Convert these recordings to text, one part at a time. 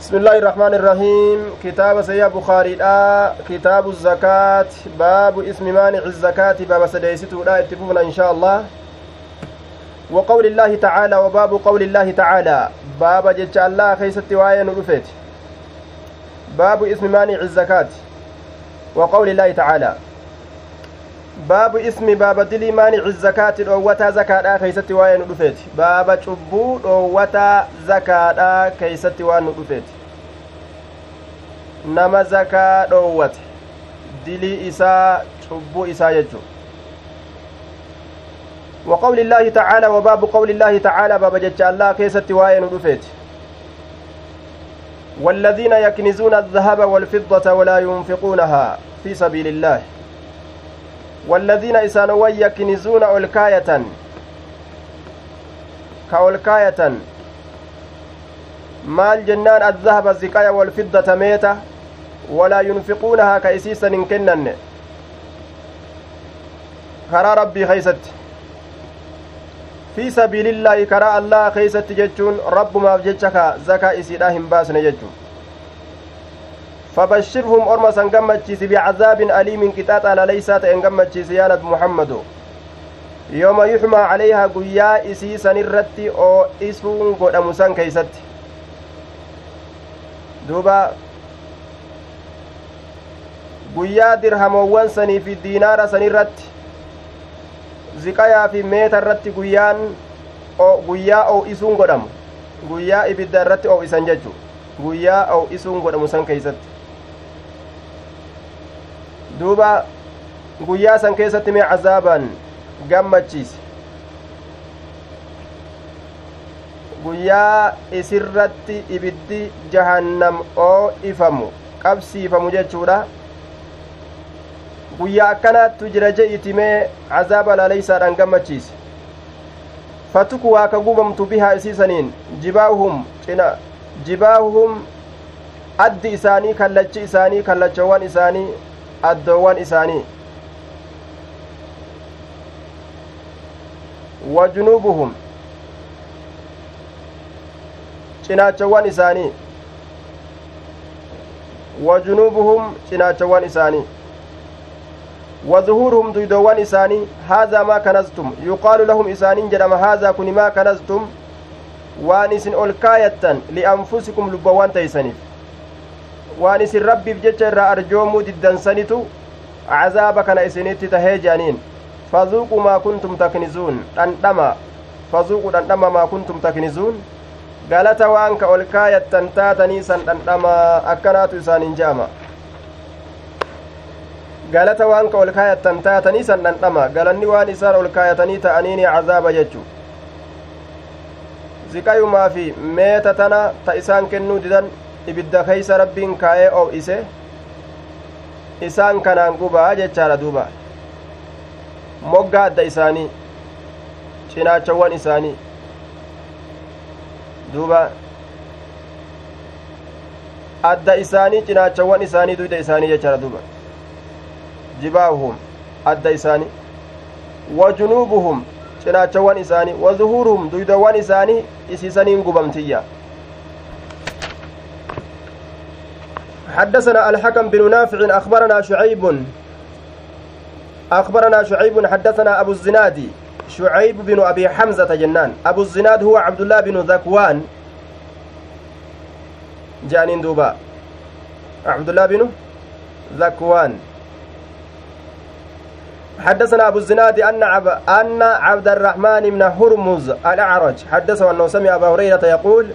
بسم الله الرحمن الرحيم. كتاب سيا بخاري لا كتاب الزكاة. باب اسم مانع الزكاة. باب سديستو لا اتفقنا إن شاء الله. وقول الله تعالى وباب قول الله تعالى. باب جج الله خيست وآية نرفت باب اسم مانع الزكاة. وقول الله تعالى. Baabu ismi baaba dilii maanici zakaati dhoowwataa zakaadhaa keeysatti waa'ee nu dhufeeti baaba cubbuu dhoowwataa zakaadhaa keeysatti waan nu dhufeeti nama zakaa dhoowwate dilii isaa cubbuu isaa jechuu وقول الله تعالى وباب قول الله تعالى باب جج الله كيست واين دفيت والذين يكنزون الذهب والفضة ولا ينفقونها في سبيل الله والذين إسانوا يكنزون ألكاية كألكاية maal jennaan addahaba ziqaya walfiddata meeta walaa yunfiquunahaa ka isiisan hin kennanne karaa rabbii keeysatti fi sabiilillaahi karaa allaha keeysatti jechuun rabbumaaf jecha ka zakaa isiidha hin baasne jechuun فبشرهم أرمى سنجمتشيس بعذاب أليم قطاط على ليس تنجمتشيس يا نبي محمد يوم يحمى عليها قيا إسي سنرتي أو إسفون قد أمسان كيست دوبا guyyaa dirhamoowwan sanii fi diinaara san irratti ziqayaa fi meeta irratti guyyaan guyyaa oo'isuun godhamu guyyaa ibidda irratti oo'isan jechu guyyaa oo'isuun godhamu san keeysatti duuba guyyaa san keessatti mee cazaaban gammachiise guyyaa isirratti ibiddi jahannam oo'ifamu qabsiifamu jechuudha guyyaa akkanaattu jira je'itimee cazaaba laaleysaadhaan gammachiise fatuku waa ka gubamtu bihaa isiisaniin jibaahuhum cina jibaahuhum addi isaanii kallachi isaanii kallachawwan isaanii addoowwan isaanii wa junuubuhum cinaachawwan isaanii wa junuubuhum cinaachawwan isaanii وظهورهم دويدوان إساني هذا ما كنزتم يقال لهم إسانين جرم هذا كن ما كنزتم ol kaayattan li'anfusikum lubbawwan teeysaniif waan isin rabbiif jecha irraa arjoomuu diddansanitu cazaaba kana isinitti tahee jeaniin fazuuqu maa kuntum taknizuun dhandhama fazuuqu dhandhama maa kuntum taknizuun galata waan ka ol kaayattan taatanii san dhandhama akkanaatu isaaniin je'ama galata waan ka ol kaayattan taatanii san dhandhama galanni waan isaan ol kaayatanii ta'aniini cazaaba jechuu ziqayumaa fi meeta tana ta isaan kennuu didan ibidda keeysa rabbiin kaa'ee oo'ise isaan kanaan gubaa jechaadha duuba moggaa adda isaanii cinaachawwan isaanii duuba adda isaanii cinaachawwan isaanii duyda isaanii jechaadha duuba jibaahuhum adda isaanii wa junuubuhum cinaachawwan isaanii wa zuhuuruhum duydawwan isaanii isiisaniin gubamtiyya حدثنا الحكم بن نافع أخبرنا شعيب أخبرنا شعيب حدثنا أبو الزناد شعيب بن أبي حمزة جنان أبو الزناد هو عبد الله بن ذكوان. جانين دوبا. عبد الله بن ذكوان. حدثنا أبو الزناد أن عب... أن عبد الرحمن بن هرمز الأعرج حدثه أنه سمع أبا هريرة يقول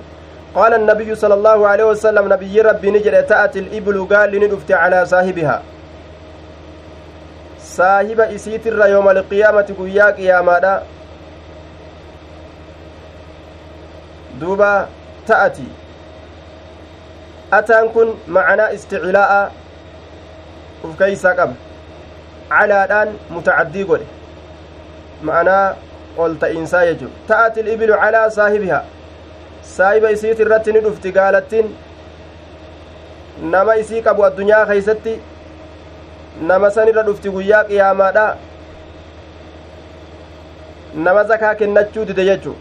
قال النبي صلى الله عليه وسلم نبي ربي نجر تأتي الإبل قال لندفت على صاحبها. صاحب إسيت يوم القيامة قيا قياما دوبا تأتي. أتان كن معنا استعلاء وكيسا قبل calaadhaan mutacaddii godhe ma'anaa ol ta'iinsaa jechu ta'ati ibilu calaa saahibiha saahiba isiit irratti ni dhufti gaalattiin nama isii qabu addunyaa keeysatti nama san irra dhufti guyyaa qiyaamaadha nama zakaa kennachuu dide jechu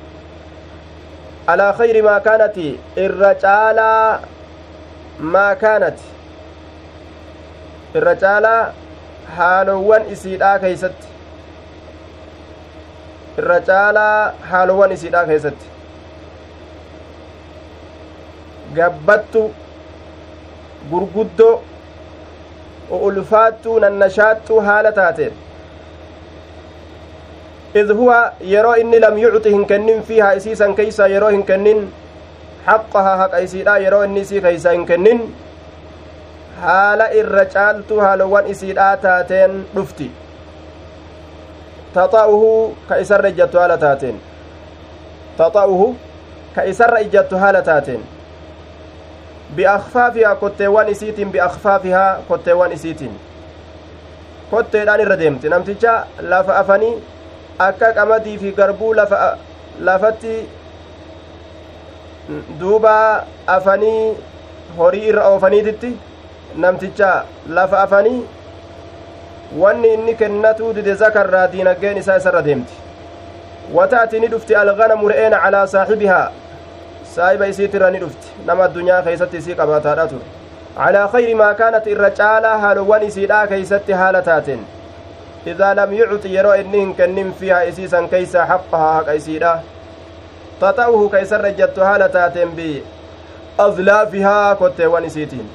alaa khayri maa kaanati irra caalaa maa kaanat irra caalaa haalowwan isiidhaa keeysatti irra caalaa haalowwan isiidhaa keessatti gabbattu gurguddoo ulfaattuu nannashaattuu haala taateen id huwa yeroo inni lam yucxi hin kennin fiihaa isiisan keeysaa yeroo hin kennin haqqahaa haqa isiidha yeroo inni isii keeysaa hin kennin haala irra caaltuu haalowwan isiidhaa taateen dhufti taxa'uhu ka isarra ijjattu haala taateen taxa'uhu ka isarra ijjattu haala taateen kotteewwan isiitiin biakfaafihaa kotteewwan isiitiin kotteedhaan irra deemti namticha lafa afanii akka qamadii fi garbuu lafa lafatti duuba afanii horii irra oofaniititti namticha lafa afanii wanni inni kennatuu dide zakarraa diinaggeen isaa isarra deemti wata'ati ni dhufti alganamu re'een calaa saaxibihaa saahiba isiitirra ni dhufti nama addunyaa keeysatti isii qabaataadha ture calaa khayri maa kaanat irra caalaa haalowwan isiidhaa keeysatti haala taateen idaa lam yucxi yeroo inni hin kennin fiihaa isiisan keeysaa haqqahaa haqa isiidha taxa'uhu ka isarra ejjattu haala taateen bi azlaafihaa kotteewwan isiitiin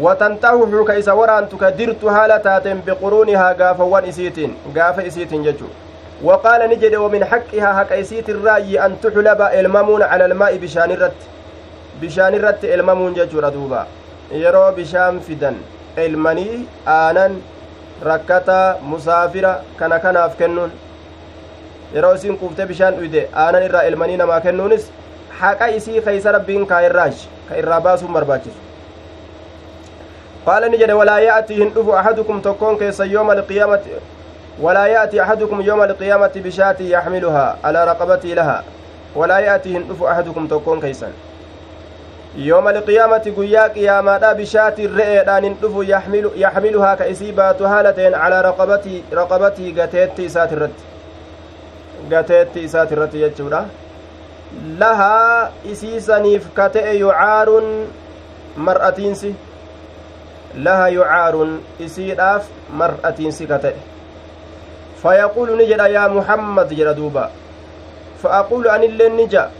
watanxahuhu ka isa waraantu ka dirtu haala taateen biquruunihaa gaafawwan isiitiin gaafa isiitiin jechu وقال نجد ومن حقها حق إسيت الرأي أن تحلب الممون على الماء بشان الرت بشان الرت الممون ججور دوبا يرو بشام فدن المني آنن yeroo isiin quuftee bishaan dhuyde aanan irraa ilmanii namaa kennuunis haqa isii keeysa rabbiin kaayirraash ka irraa baasuun barbaachisu qaala ni jedhe walaa ya'tii hin dhufu ahadukum tokkoon keessa yooma alqiyaamati walaa ya'tii ahadukum yooma alqiyaamati bishaatii yaxmiluhaa alaa raqabatii lahaa walaa ya'tii hin dhufu ahadukum tokkoon keeysan yooma alqiyaamati guyyaa qiyaamaadha bishaatiin re'eedhaan hin dhufu yaxmiluhaa ka isii baatu haala ta'en calaa raqabatii raqabatii gateetti isaati irratti gateetti isaati irratti jechuudha lahaa isiisaniif ka ta'e yucaarun mar'atiinsi laha muhammad jedha duuba fa aquulu anilleen ni ja'a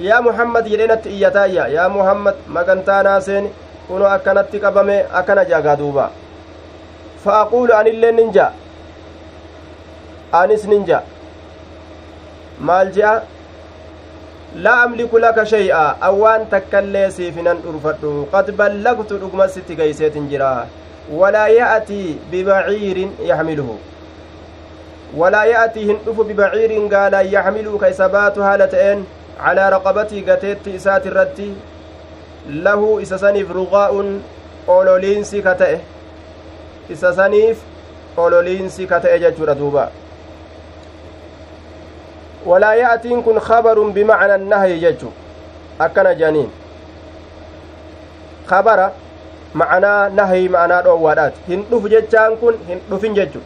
yaa muhammad jedheenatti iyyataayya yaa muhammad magantaa naaseen kuno akkanatti qabame akkana jaagaa duuba fa aquulu anillee nin ja'a anis nin ja'a maal je'a laa amliku laka shay'a awwaan takkaillee siifinan dhurfadhu qad ballagtu dhuguma sitti geyseetin jira walaa ya'tii bibaciirin yaxmiluhu haala ta'een calaa raqabatii gateetti isaati irratti lahu isa saniif ruqaa'un ololiinsi ka ta'e isa saniif ololiinsi ka ta'e jechuudha duuba walaa ya'tiin kun kabarun bimacna annahyi jechu akkana janiin kabara macnaa nahyi macnaa dhoowwaadhaati hin dhufu jechaan kun hin dhufin jechu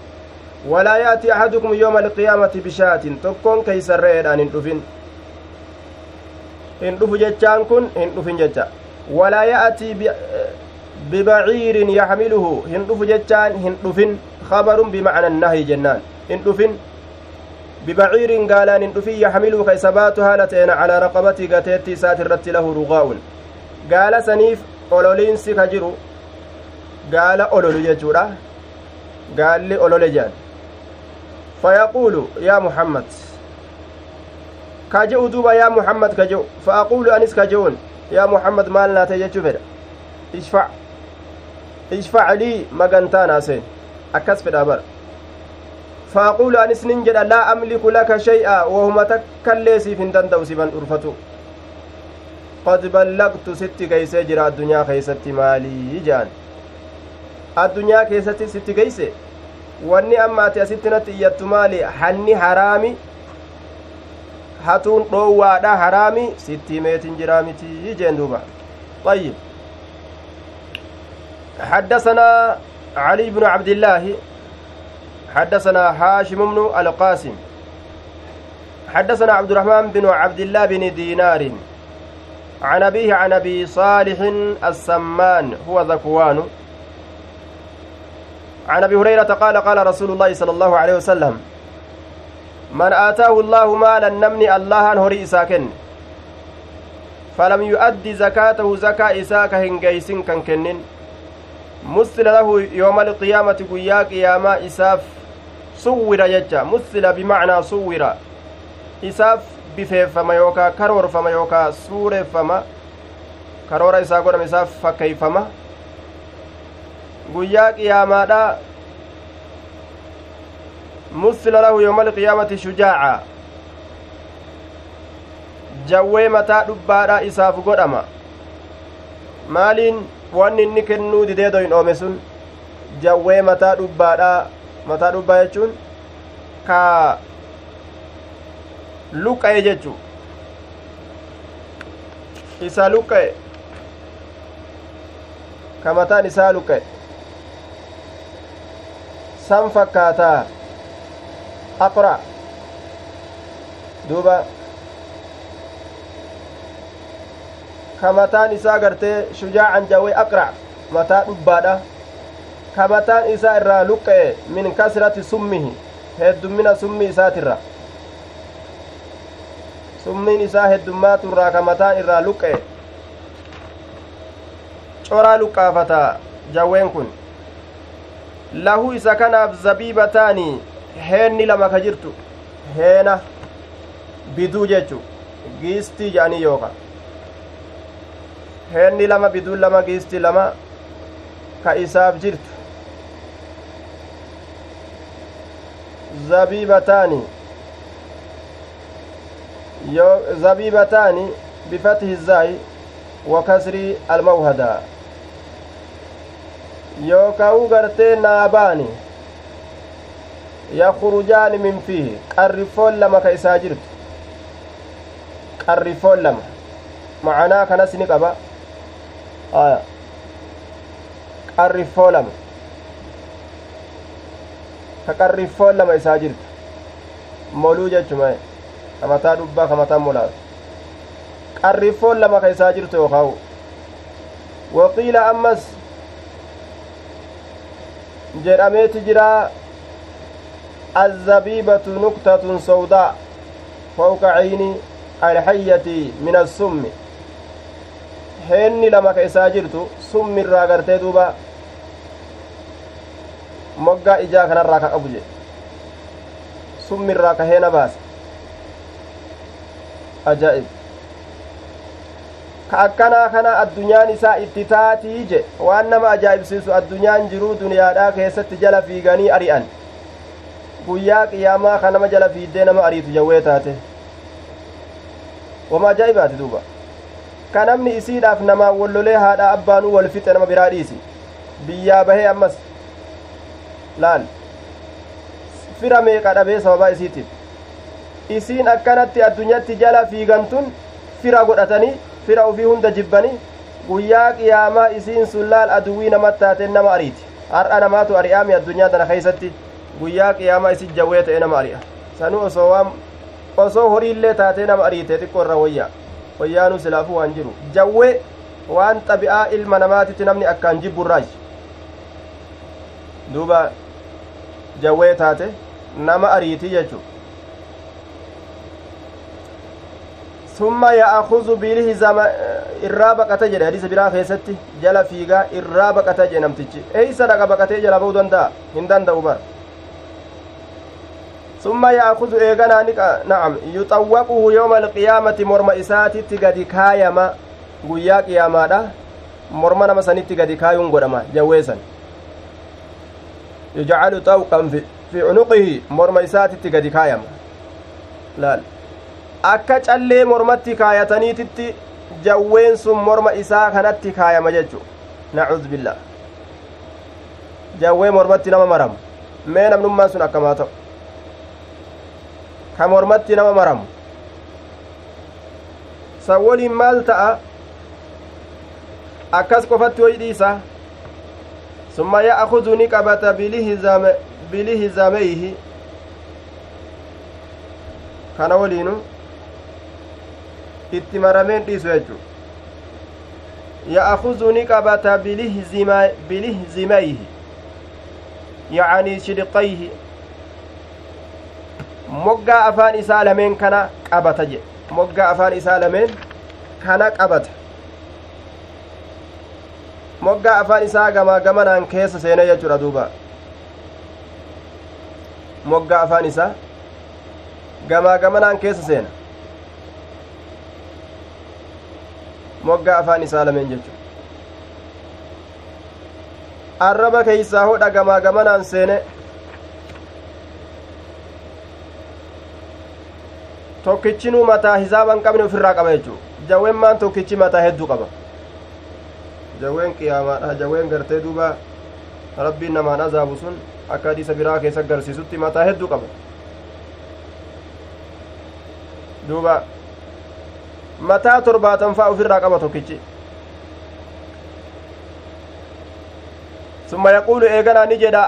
walaa ya'tii ahadukum yooma alqiyaamati bishaatin tokkoon keeysan re'eedhaan hin dhufin hin dhufu jechaan kun hin dhufin jecha walaa ya'atii bibaciirin yaxmiluhu hin dhufu jechaan hin dhufin kabarun bimacna annahyi jennaan hin dhufin bibaciirin gaalaan hin dhufin yaxmiluhu ka isa baatu haala ta'een calaa raqabatii gateetti isaati irratti lahu rugaa'un gaala saniif ololiinsi ka jiru gaala ololu jechuudha gaalli olole jedhan fayaquulu yaa muhammad kaje'u duuba yaa muhammad kaje'u fa aquulu anis kaje'uun yaa muhammad maal naa ta'e jechuu fedha ishfac ishfac lii magantaa naaseen akkas fedha bara fa aquulu anis nin jedha laa amliku laka shay'a wahuma takkallee siif hin danda'u siban dhurfatu qad ballaqtu sitti geeysee jira addunyaa keeysatti maalii wanni amma ati asitti natti iyyattu maali hanni haraami hatuun dhoowwaadha haraami sitti meetin jiraa miti jeen duuba طيب حدثنا علي بن عبد الله حدثنا هاشم بن القاسم حدثنا عبد الرحمن بن عبد الله بن دينار عن أبيه عن أبي صالح السمان هو ذكوان عن أبي هريرة قال قال رسول الله صلى الله عليه وسلم من آتاه الله مالا نمني الله هري ساكن فلم يؤدي زكاته زكاة إساك هنجيسن كان كنن. مثل له يوم القيامة قيا قياما إساف صور يجا مثل بمعنى صور إساف bifeeffama yookaa karoorfama yookaa suureeffama karoora isaa godhame isaaf fakkeeyfama guyyaa qiyaamaadha musila lahu yooma alqiyaamati shujaaca jawwee mataa dhubbaadha isaaf godhama maaliin wanni inni kennuu didee doyin oome sun jawwee mataa dhubbaadha mataa dhubbaa jechuun ka luqqa'e jechu isa luqqa'e ka mataan isaa luqqa'e san fakkaataa aqra duuba ka mataan isaa gartee shujaacan jawee aqra mataa dhubbaadha ka mataan isaa irraa luqqa'e min kasrati summihi heddummina summii isaatirra summiin isaa heddummaatu irraa ka mataan irraa luqqe coraa luqqaafata jawween kun lahu isa kanaaf zabiibataani heenni lama ka jirtu heena biduu jechu giistii jedhanii yooka heenni lama biduun lama giistii lama ka isaaf jirtu zabiibataani zabiibataani bifathi zaayi wa kasri almawhada yookaa'u gartee naabaani yakhrujaani min fiihi qarrifoon lama ka isaa jirtu qarrifoon lama macanaa kanas ni qaba aya qarrifoo lama ka qarrifoon lama isaa jirtu moluu jechumae kamataa dubbaa kamataa molaatu qarrifoon lama ka isaa jirtu yookaa'u waqiila ammas jedhameeti jira الزبيبة نكتة سوداء فوق عين الحية من السم heenni lama ka isaa jirtu summi irraa gartee duuba moggaa ijaa kanarraa ka qabu jedhe summi irraa ka heena baase ajaa'ib ka akkanaa kana addunyaan isaa itti taatii je waan nama ajaa'ibsiisu addunyaan jiruu duniyaadhaa keessatti jala fiiganii ari'an. Guyyaa qiyaamaa ka nama jala fiiddee nama ariitu jawwee taate. Wama ajaa'ibaati duuba. Ka namni isiidhaaf namaa wollolee haadha abbaanuu wal fixe nama biraa dhiisi. Biyyaa bahee ammas laal. Fira meeqa dhabee sababaa isiitiif? Isiin akkanatti addunyatti jala fiigantun fira godhatanii fira ufii hunda jibbanii guyyaa qiyaamaa isiin sun laal aduwwii namatti taateen nama ariiti har'a namaatu ari'aami addunyaa tana keeysatti guyyaa qiyaamaa isin jawwee ta'e nama ari'a sanuu osoo waan osoo horiillee taatee nama ariite xiqqoo irra wayyaa wayyaanuu silaafuu waan jiru jawwee waan xabi'aa ilma namaatitti namni akkaan jibburraaji duuba jawwee taate nama ariitii jechuu summa ya'akuzu bilihi zama irraa baqata jedhe hadiisa biraa keessatti jala fiigaa irraa baqata jedhe namtichi eeysa dhaqa baqatee jala ba'uu danda'a hin danda'u bar summa ya'akuzu eeganaa na'am yuxawwaquhu yooma alqiyaamati morma isaatitti gadi kaayama guyyaa qiyaamaadha morma nama sanitti gadi kaayuun godhama jawweesan yujcalu xawqan fi cunuqihi morma isaatitti gadi kaayama laal akka callee mormatti kaayataniititti jawween sun morma isaa kanatti kaayama jechu nacuudhu billaa jawwee mormatti nama maramu mee namnummaan sun akkamaa ta'u ka mormatti nama maramu san woliin maal ta'a akkas qofatti hoy dhiisa summa ya'kudu ni qabata bilihizaameyhi kana woliinu itti marameen dhiisu jechu ya'akuzu ni qabata bilihzimayhi yacanii shidqayhi moggaa afaan isaa lameen kana qabata jedhe moggaa afaan isaa lameen kana qabata moggaa afaan isaa gamaa gamanaan keessa seene jechuudha duuba moggaa afaan isaa gamaa gamanaan keessa seena moggaa afaan isaa lameen jechuudha arraba keeysaa hodha gamaa gamanaan seene tokkichinuu mataa hisaaban qabne ofirraa qaba jechuu jawween maan tokkichi mataa hedduu qaba jawween qiyaamaadha jawween gartee duuba rabbiin namaan azaabu sun akka hadiisa biraa keessa agarsiisutti mataa hedduu qaba duuba mataa torbaatan faa ofirraa qaba tokkichi summa yaquulu eeganaa ni jedha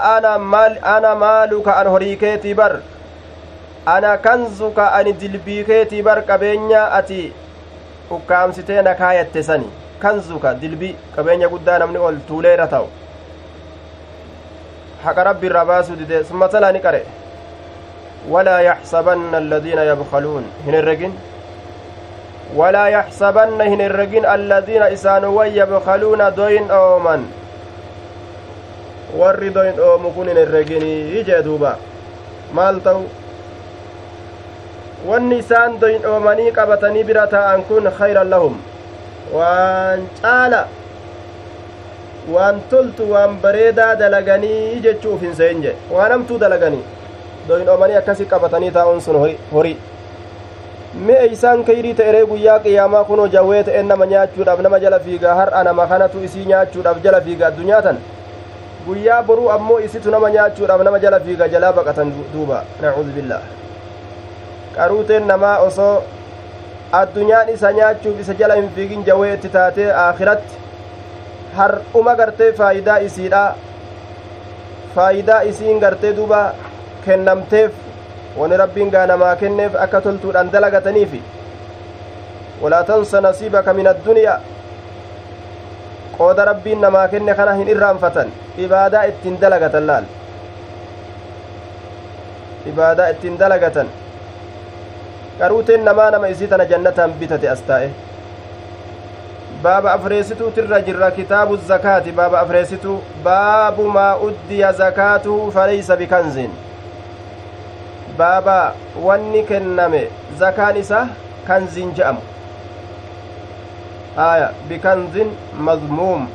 ana maaluka an horii keetii bar ana kanzuka ani dilbii keetii bar qabeenya ati ukkaamsitee na kaayatte sani kanzuka dilbii qabeenya guddaa namni ol tuuleera ta'u haqa rabbi irraa baasuu dide summa salaa ni qare walaa yaxsabanna alladiina yabkaluun hin herregin yabkaluuna doyin ooman warri doyin oomu kun hin herreginii jee duuba maal ta'u wanni isaan doyndhoomanii qabatanii bira taa'an kun khayran lahum waan caala waan toltu waan bareedaa dalaganii jechuuf hin seen jedhe waan hamtuu dalaganii doyndhoomanii akkasi qabatanii taa'uun sun horii mi'a isaan kayrii ta'eree guyyaa qiyaamaa kunoo jawwee ta'en nama nyaachuudhaaf nama jala fiigaa har'a nama kanatu isii nyaachuudhaaf jala fiiga addunyaa tan. Guyyaa boruu ammoo isitu nama nyaachuudhaaf nama jala fiiga jalaa baqatan duuba. Nacuudu billaah. Qaruuteen namaa osoo addunyaan isa nyaachuuf isa jala hin fiigin jawee itti taatee aakiratti har'uma gartee faayidaa isiidha faayidaa isiin gartee duuba kennamteef wani rabbiin gaa namaa kenneef akka toltuudhaan dalagataniifi walaa tansa nasiibaka min adduniyaa qooda rabbiin namaa kenne kana hin irraanfatan ibaadaa ittiin dalagatan laal ibaadaa ittiin dalagatan qaruuteen namaa nama isii tana jannataan bitate as taa'e baaba afreessituutirra jirra kitaabu zakaati baaba afreessituu baabu maa uddiya zakaatuhu faleysa bikanzin baaba wanni kenname zakaan isa kanzin je'amu aya bikanzin mazmuum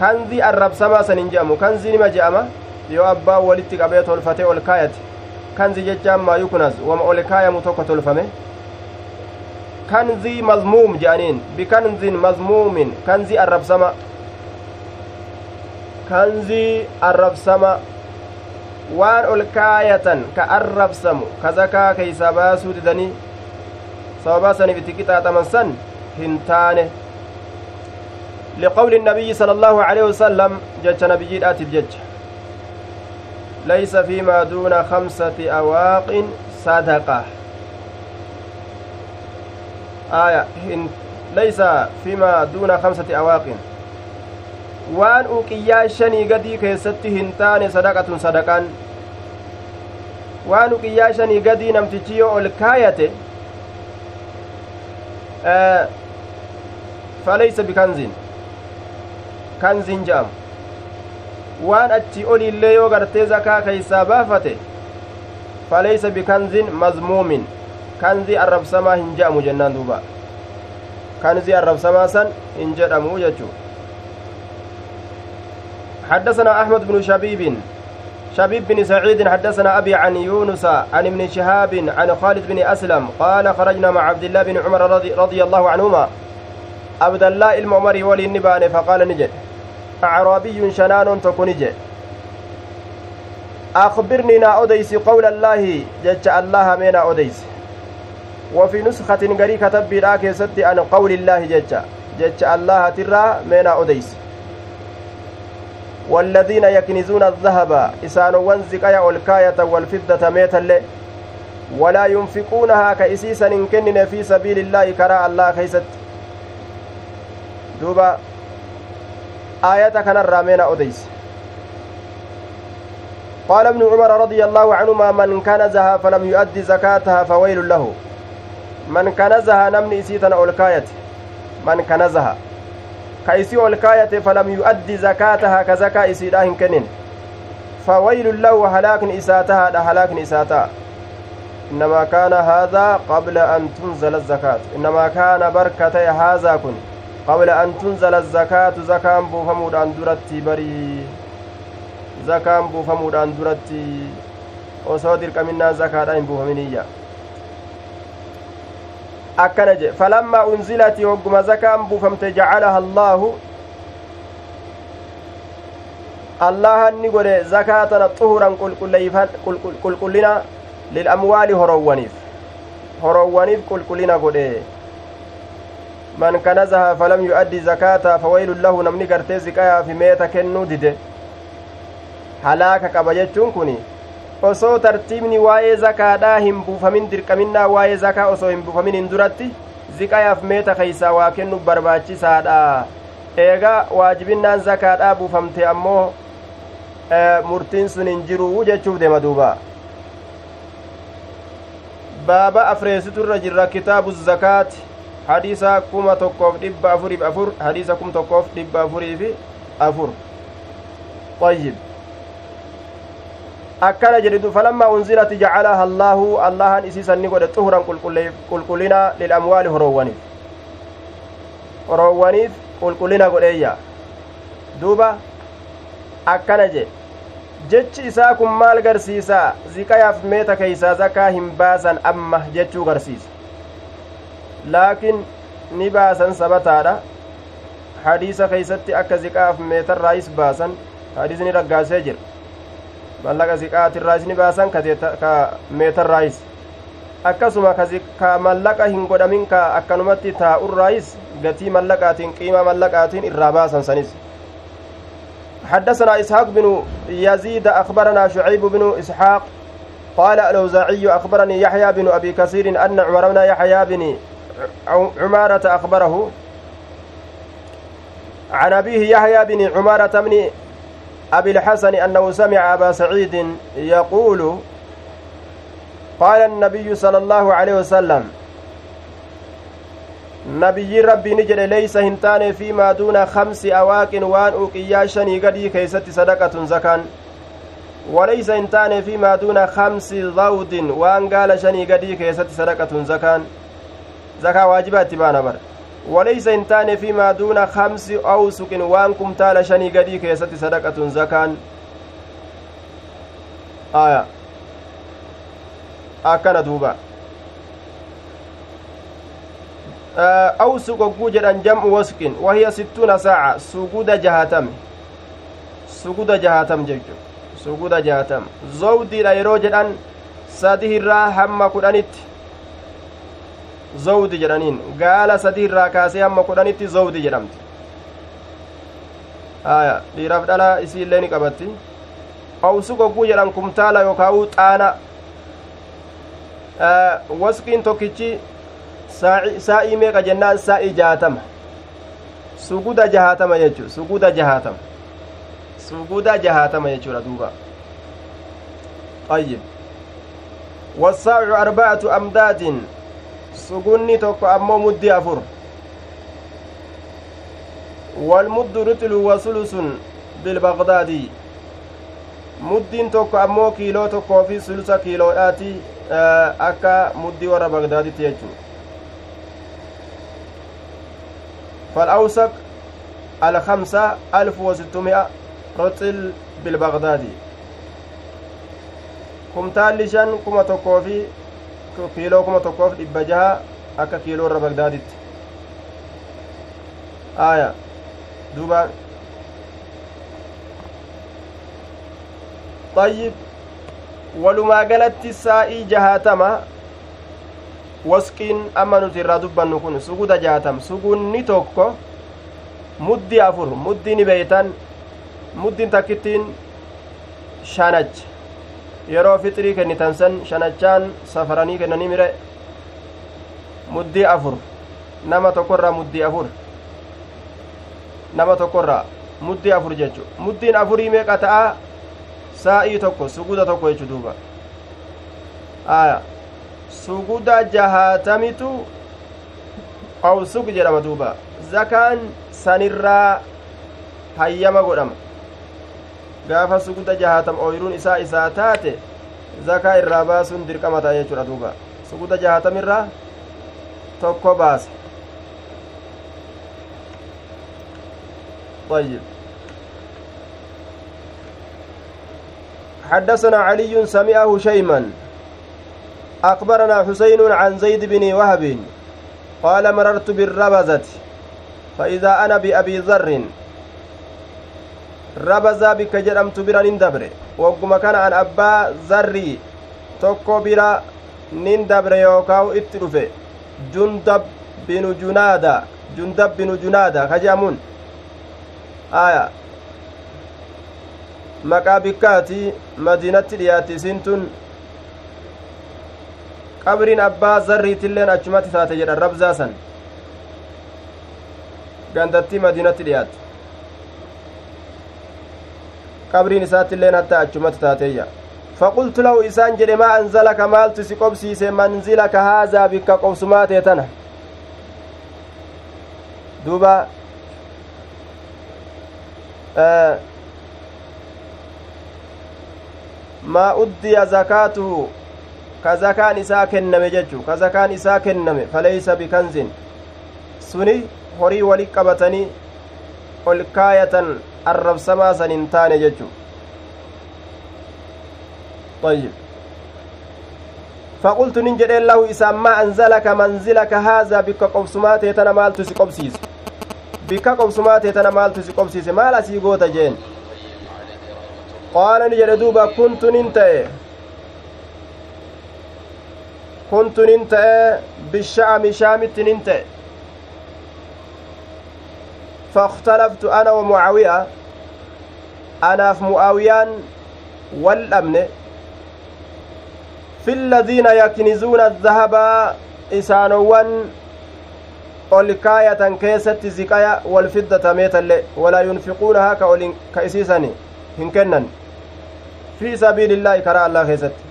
kanzii arrabsamaa san hin je'amu kanzii nima je'ama yoo abbaan walitti qabee tolfatee ol kaayate kanzi jechaan maa yukunas wama ol kaayamu tokko tolfame kanzii mazmuum je'aniin bikanzin mazmuumin kanzii arrabsama kanzii arrabsama waan ol kaayatan ka arrabsamu ka zakaa keeysaa baasuu didanii sababaa saniif itti qixaaxaman san hin taane liqawli النبي صلى الله عليه وسلم جج نبيجي آتف جج ليس فيما دون خمسة أواق صدقة آية ليس فيما دون خمسة أواق waan uqiyyaa shanii gadii keessatti hin taane sadaqatun sadaqaan waan uqiyyaa shanii gadii namtichi yoo ol kaayate faleysa bikanzin kanzin je'amu waan achi oliillee yoo gartee zakaa keeysaa baafate faleysa bikanzin mazmuumin kanzii arrabsamaa hin je'amu jennaan duuba kanzii arrabsamaa san hin jedhamu jechuu حدثنا أحمد بن شبيب شبيب بن سعيد حدثنا أبي عن يونس عن ابن شهاب عن خالد بن أسلم قال خرجنا مع عبد الله بن عمر رضي, رضي الله عنهما. عبد الله المعمر ولي النبان فقال نجد. أعرابي شنان تكونج أخبرني نا أديس قول الله جج الله من أديس. وفي نسخة غري كتب براك ست عن قول الله جج جج الله ترى من أديس. والذين يكنزون الذهب إسان وانزقيا والكاية والفضة ميتا ولا ينفقونها كإسيسا إن كنن في سبيل الله كراء الله كيست duuba aayata kanarraa meena odeyse قال ابن عمر رضي الله عنهما من كنزها فلم يؤدي زكاتها فويل له. من كنزها نمني إسيتنا أولكايت من كنزها كايسي أولكايت فلم يؤدي زكاتها كزكاة إسيدا هنكنين فويل له هلاك إساتها ده هلاك إساتها إنما كان هذا قبل أن تنزل الزكاة. إنما كان بركة هذا كن. قبل أن تنزل الزكاة زكاة بوفمود أن درتي بري. زكاة بوفمود أن osoo dirqaminnaan zakaadha hin buufaminiyya akkana jedhe falammaa unzilati hogguma zakaan buufamte jacalaha allaahu allahan ni godhe zakaatana xuhuran qulqullina lil'amwaali horowwaniif horowwaniif qulqullina godhe man kanazaha falam yu'addi zakaataa fawaylun lahu namni gartee ziqayaa meeta kennuu dide halaaka qaba jechuun kun osoo tartiibni waa'ee zakaadhaa hin buufamin dirqaminnaa waa'ee zakaa osoo hin buufamin hin duratti ziqayaaf meeta keeysaa waa kennu barbaachisaadha eegaa waajibinnaan zakaadhaa buufamte ammoo murtiin sun hin jiruu jechuuf deema duuba baaba afreesitu irra jirra kitaabu zakaati hadiisa kuma tokkoof dhibba afuriif afur hadiisa kum tokkoof dhibba afuriifi afur طيب akkana jedhidu falammaa unzilati jacalaha allaahu allahan isiisan ni godhe xuhuran qulqullina lilamwaali horoowwaniif horoowwaniif qulqullina godheeyya duuba akkana jedhe jechi isaa kun maal garsiisa ziqayaaf meeta keeysaa zakaa hin baasan amma jechuu garsiisa laakiin ni baasan sabataadha hadiisa keeysatti akka ziqaaf meetarraayis baasan hadiisni raggaasee jira mallaqa ziqaatirraayis ni baasan ka meetarraayis akkasuma ka mallaqa hin godhamin ka akkanumatti taa'urraayis gatii mallaqaatiin qiima mallaqaatiin irraa baasan sanis حدثنا إسحاق بن يزيد أخبرنا شعيب بن إسحاق قال الأوزاعي أخبرني يحيى بن أبي كثير أن عمر بن يحيى بن عمارة أخبره عن أبيه يحيى بن عمارة بن أبي الحسن أنه سمع أبا سعيد يقول قال النبي صلى الله عليه وسلم hin taane fiimaa duuna kamsi awaaqin waan uqiyyaa shanii gadii keeysatti sadaqatun zakaan waleysa hin taane fiimaa duuna kamsi zawdin waan gaala shanii gadii keessatti sadaqatun zakaan zakaa waajibaa itti baana bara waleysa hin taane fiimaa duuna kamsi awsuqin waan kumtaala shanii gadii keessatti sadaqatun zakaan aya akkana duuba awsu gogguu jedhan jam'u wasqin wahiya sittuuna saaca suguda jahatam suguda jahatam jechu suguda jahatam zowdiidha yeroo jedhan sadi irraa hamma kudhanitti zowdi jedhaniin gaala sadi irraa kaasee hamma kudhanitti zowdi jedhamti aya dhiiraaf dhala isii illee ni qabatti awsu gogguu jedhan kumtaala yookaa'u xaana wasqiin tokkichi saa'ii meeqa jennaan saa'ii jahatama suguda jahatama jechu suguda jahatama suguda jahatama jechuudha duuba ayyib wassaacu arba'atu amdaadin sugunni tokko ammoo muddi afur walmuddu rixlu wa sulusun bilbaqdaadi muddiin tokko ammoo kiiloo tokkoo fi sulusa kiiloodhaati akka muddii warra bagdaaditti jechuu فالأوسق الخمسة ألف وستمائة رطل بالبغدادي shan kuma tokkoo fi kiiloo kuma tokkoof dhibba jaha akka kiiloo irra bagdaaditti aya duuba طيب walumaa galatti saa'ii jahaatama wasqiin amma nuti irraa dubbannu kun suguda jaatam sugunni tokko muddi afur muddi ni beeytan muddin takkittiin shanach yeroo fixrii kennitan san shanachaan safaranii kennanii mire muddii afur nama tokko irraa muddii afur nama tokkorraa muddii afur jechu muddiin afurii meeqa ta'a saa'ii tokko suguda tokko jechu duuba aya suguda jahaatamitu awsug jedhama duuba zakaan sanirraa hayyama godhama gaafa suguda jahaatam ooyiruun isaa isaa taate zakaa irraa baasuun dirqama ta'a jechuudha duuba suguda jahaatamirraa tokko baase طيب حدثنا علي سمعه شيما أخبرنا حسين عن زيد بن وهب قال مررت بالربزة فإذا أنا بأبي ذر ربزة بك جرمت برا ندبر وقم كان عن أبا ذري tokko bira nin dabre yookaa itti dhufe jundab binu junaada jundab binu junaada ka je'amuun aya maqaa bikkaati madiinatti dhiyaatti isin tun qabriin abbaa zarriitilleen achumatti taate jedhan rabzaa san gandattii madiinatti dhiyaatti qabriin isaattilleen hatta achumatti taateeyya. فقلت له إسان جري ما أنزلك مال تسقبسيس منزلك هذا بك قوسمات تنا دوبا آه ما أدي زكاته كزكان إساء كنم ججو كزكان إساء كنم فليس بكنز سني horii wali qabatanii ol kaayatan arrabsamaa san hin taane jechu طيب. فقلت ننجد له إسام ما أنزلك منزلك هذا بك قبسمات يتنا مال تسي بك قبسمات يتنا مال تسي قبسيس. مال أسي قوت جين. qaala ni jedhe duuba kuntu nin ta'e kuntu nin ta'e bisha'ami shaamitti nin ta'e فاختلفت أنا ومعاوية أنا في معاويان والأمن في الذين يكنزون الذهب olkaayatan keessatti ziqaya walfiddata meetalle walaa yunfiquunahaa ka isiisani hin kennan fi sabiilillaahi karaa allah keessatti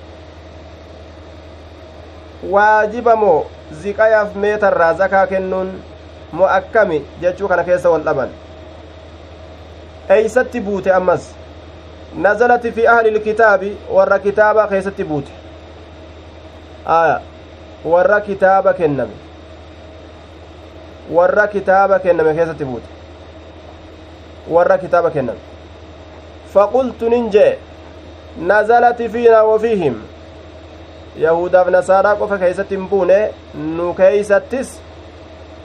waajiba moo ziqayaaf meetarraa zakaa kennuun moo akkami jechuu kana keessa wal dhaban eeysatti buute ammas nazalati fi ahli ilkitaabi warra kitaaba keessatti buute aya warra kitaaba kenname warra kitaaba kenname keessatti buute warra kitaaba kenname faqultu nin jee nazalati fiinaa wafiihim yahudaaf nasaaraa qofa keeysatti hin buune nu keeysattis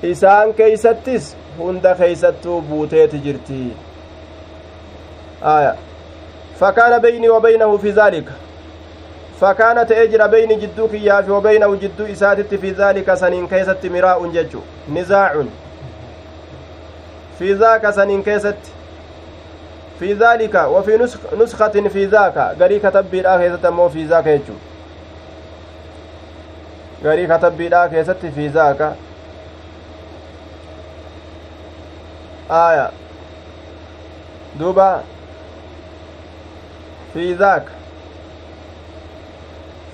isaan keeysattis hunda keeysattuu buuteeti jirti aya fakaana beynii wa beynahu fi dhaalika fakaana ta'ee jira beyni jidduu kiyyaa fi wabeynahu jidduu isaatitti fi dhaalika saniin keessatti miraa'un jechu nizaacun fi dhaaka saniin keessatti في ذلك وفي نسخة في ذاك غري كتب لا كيست مو في ذاك يجو غري كتب لا كيست في ذاك آية دوبا في ذاك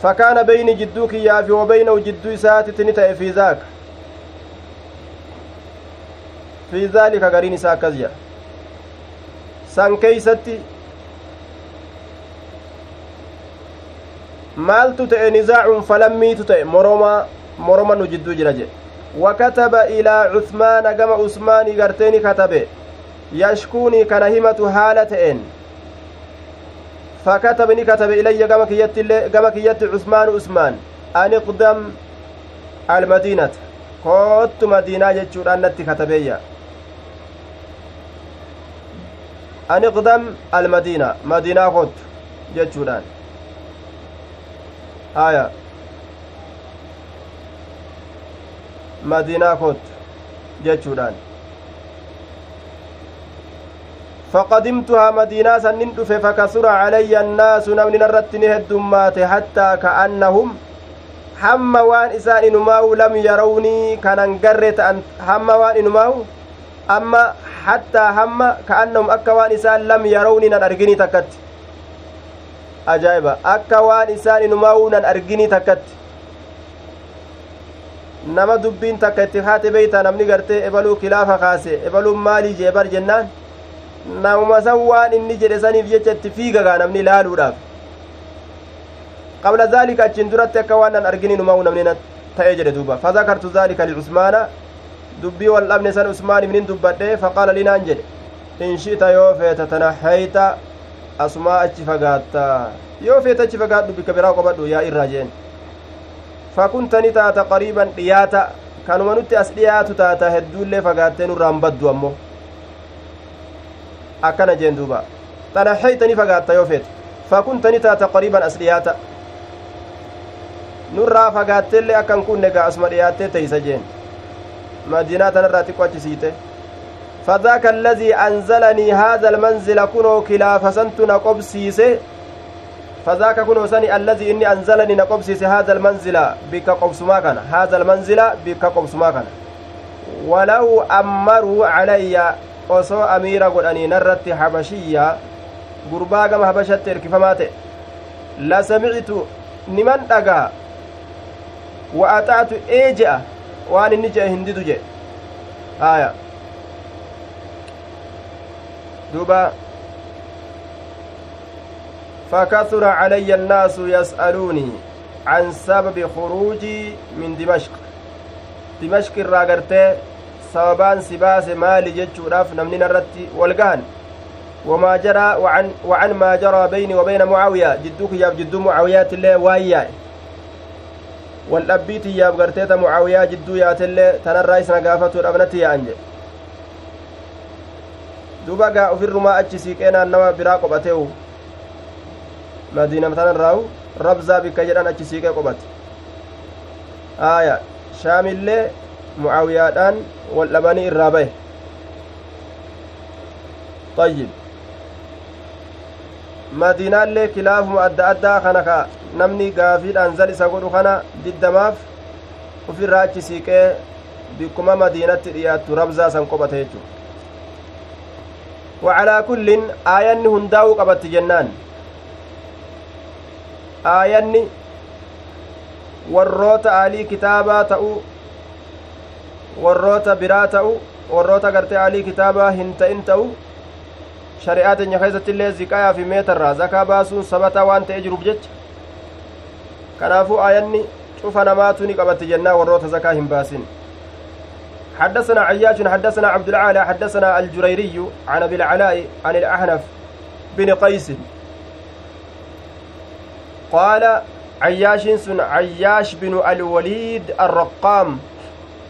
فكان بين جدوك يافي وبينه جدو سات تنتهي في ذاك في ذلك غرين ساكزيا san keeysatti maaltu ta'e nizaacun falammiitu ta'e moroma moroma nu jidduu jira jedhe وكتب إلى عثمان كما عثمان غرتين كتب يشكوني كان همة حالتين فكتبني كتب إلي كما كيت عثمان عثمان. أن اقدم المدينة. كنت مدينة جتشور أنت كتبيا an iqdam almadiina madiinaa kottu jechuudhaan aya madiinaa kottu jechuudhaan فقدمتها مدينة سنين دفه فكسر علي الناس نمن الرتن هدمات حتى كأنهم هم وان إسان إنماو لم يروني كان انقرت هم وان إنماو أما hattaa hamma ka'annahum akka waan isaan lam yarawni nan arginii takkatti ajaa'iba akka waan isaan inumaa'uu nan arginii takkatti nama dubbiin takka itti haate beeyta namni gartee ebaluu kilaafa kaase ebaluun maalii jee bar jennaan namuma san waan inni jedhe saniif jecha itti fiigagaa namni laaluudhaaf qabla zaalika achin duratti akka waan nan argini numaa'u namni ta'ee jedhe duuba fazakartu zaalika licusmaana dubbii wal dhabne san usmaan ibnin dubbadhe faqaala linaan jedhe in shi'ta yoo feeta tanaxayta asumaa achi fagaatta yoo feeta achi fagaadhu bikka biraa qobadhu yaa irraa jeen fakuntani taata qariiban dhiyaata kanuma nutti as dhiyaatu taata hedduullee fagaattee nurraan baddu ammoo akkana jeen duuba tanaxaytani fagaatta yoo feete fakuntani taata qariiban as dhiyaata nurraa fagaatteellee akkan kunne gaa asuma dhiyaattee teeysa jeen madiinaa tanarraa xiqqo achisiite فذاك الذي أنزلني هذا المنزل كنو كلا سنت نقبسيسه فذاك كنو سني الذي إني أنزلني نقبسيس هذا المنزل بك قبسما كان هذا المنزل بك قبسما كان ولو أمروا علي gama habashatti erkifamaa ta'e la samictu niman dhagaa wa axaatu ee je'a waan inni je'e hin didu jedhe haya duuba فكثر علي الناس يسألوني عن سبب خروجي من دمشق دمشق الراغرتي baase maali jechuudhaaf namni narratti wal gahan wamaa jaraa wacan wacan maa jaraa bayni wa bayna mucaawiyaa jidduu kiyyaaf jidduu mucaawiyaattillee waan yaa'e wal dhabbii tiyyaaf garteeta mucaawiyaa jidduu yaatellee tanarraa isna gaafatuudhaaf natti yaa'an jedhe duba gaa ufirrumaa achi siiqee naannawa biraa qophateewu madiinam tanarraawu rabzaa bikka jedhan achi siiqee qophate aaya shaamillee mucaawiyaadhaan wal dhabanii irraa bahe طيب madiinaallee kilaafuma adda addaa kana ka namni gaafiidhaan zal isa godhu kana diddamaaf ufirraa achi siiqee bikkuma madiinatti dhiyaattu rabzaa san qophate jechu وعلى كل آيانni hundaa'uu qabatti jennaan aayanni warroota aalii kitaabaa ta'uu warroota biraa ta'u warroota gartee aalii kitaabaa hin ta'in ta'u shari'aa teenya keessatti illee ziqayaa fi meetarraa zakaa baasuun sabataa waan ta'e jiruuf jecha kanaafuu aayanni cufa namaatu ni qabatti jennaa warroota zakaa hin baasin حدثنا عياش حدثنا عبد العالى حدثنا الجريري عن ابي العلاء عن الاحنف بن قيس قال عياش سن عياش بن الوليد الرقام.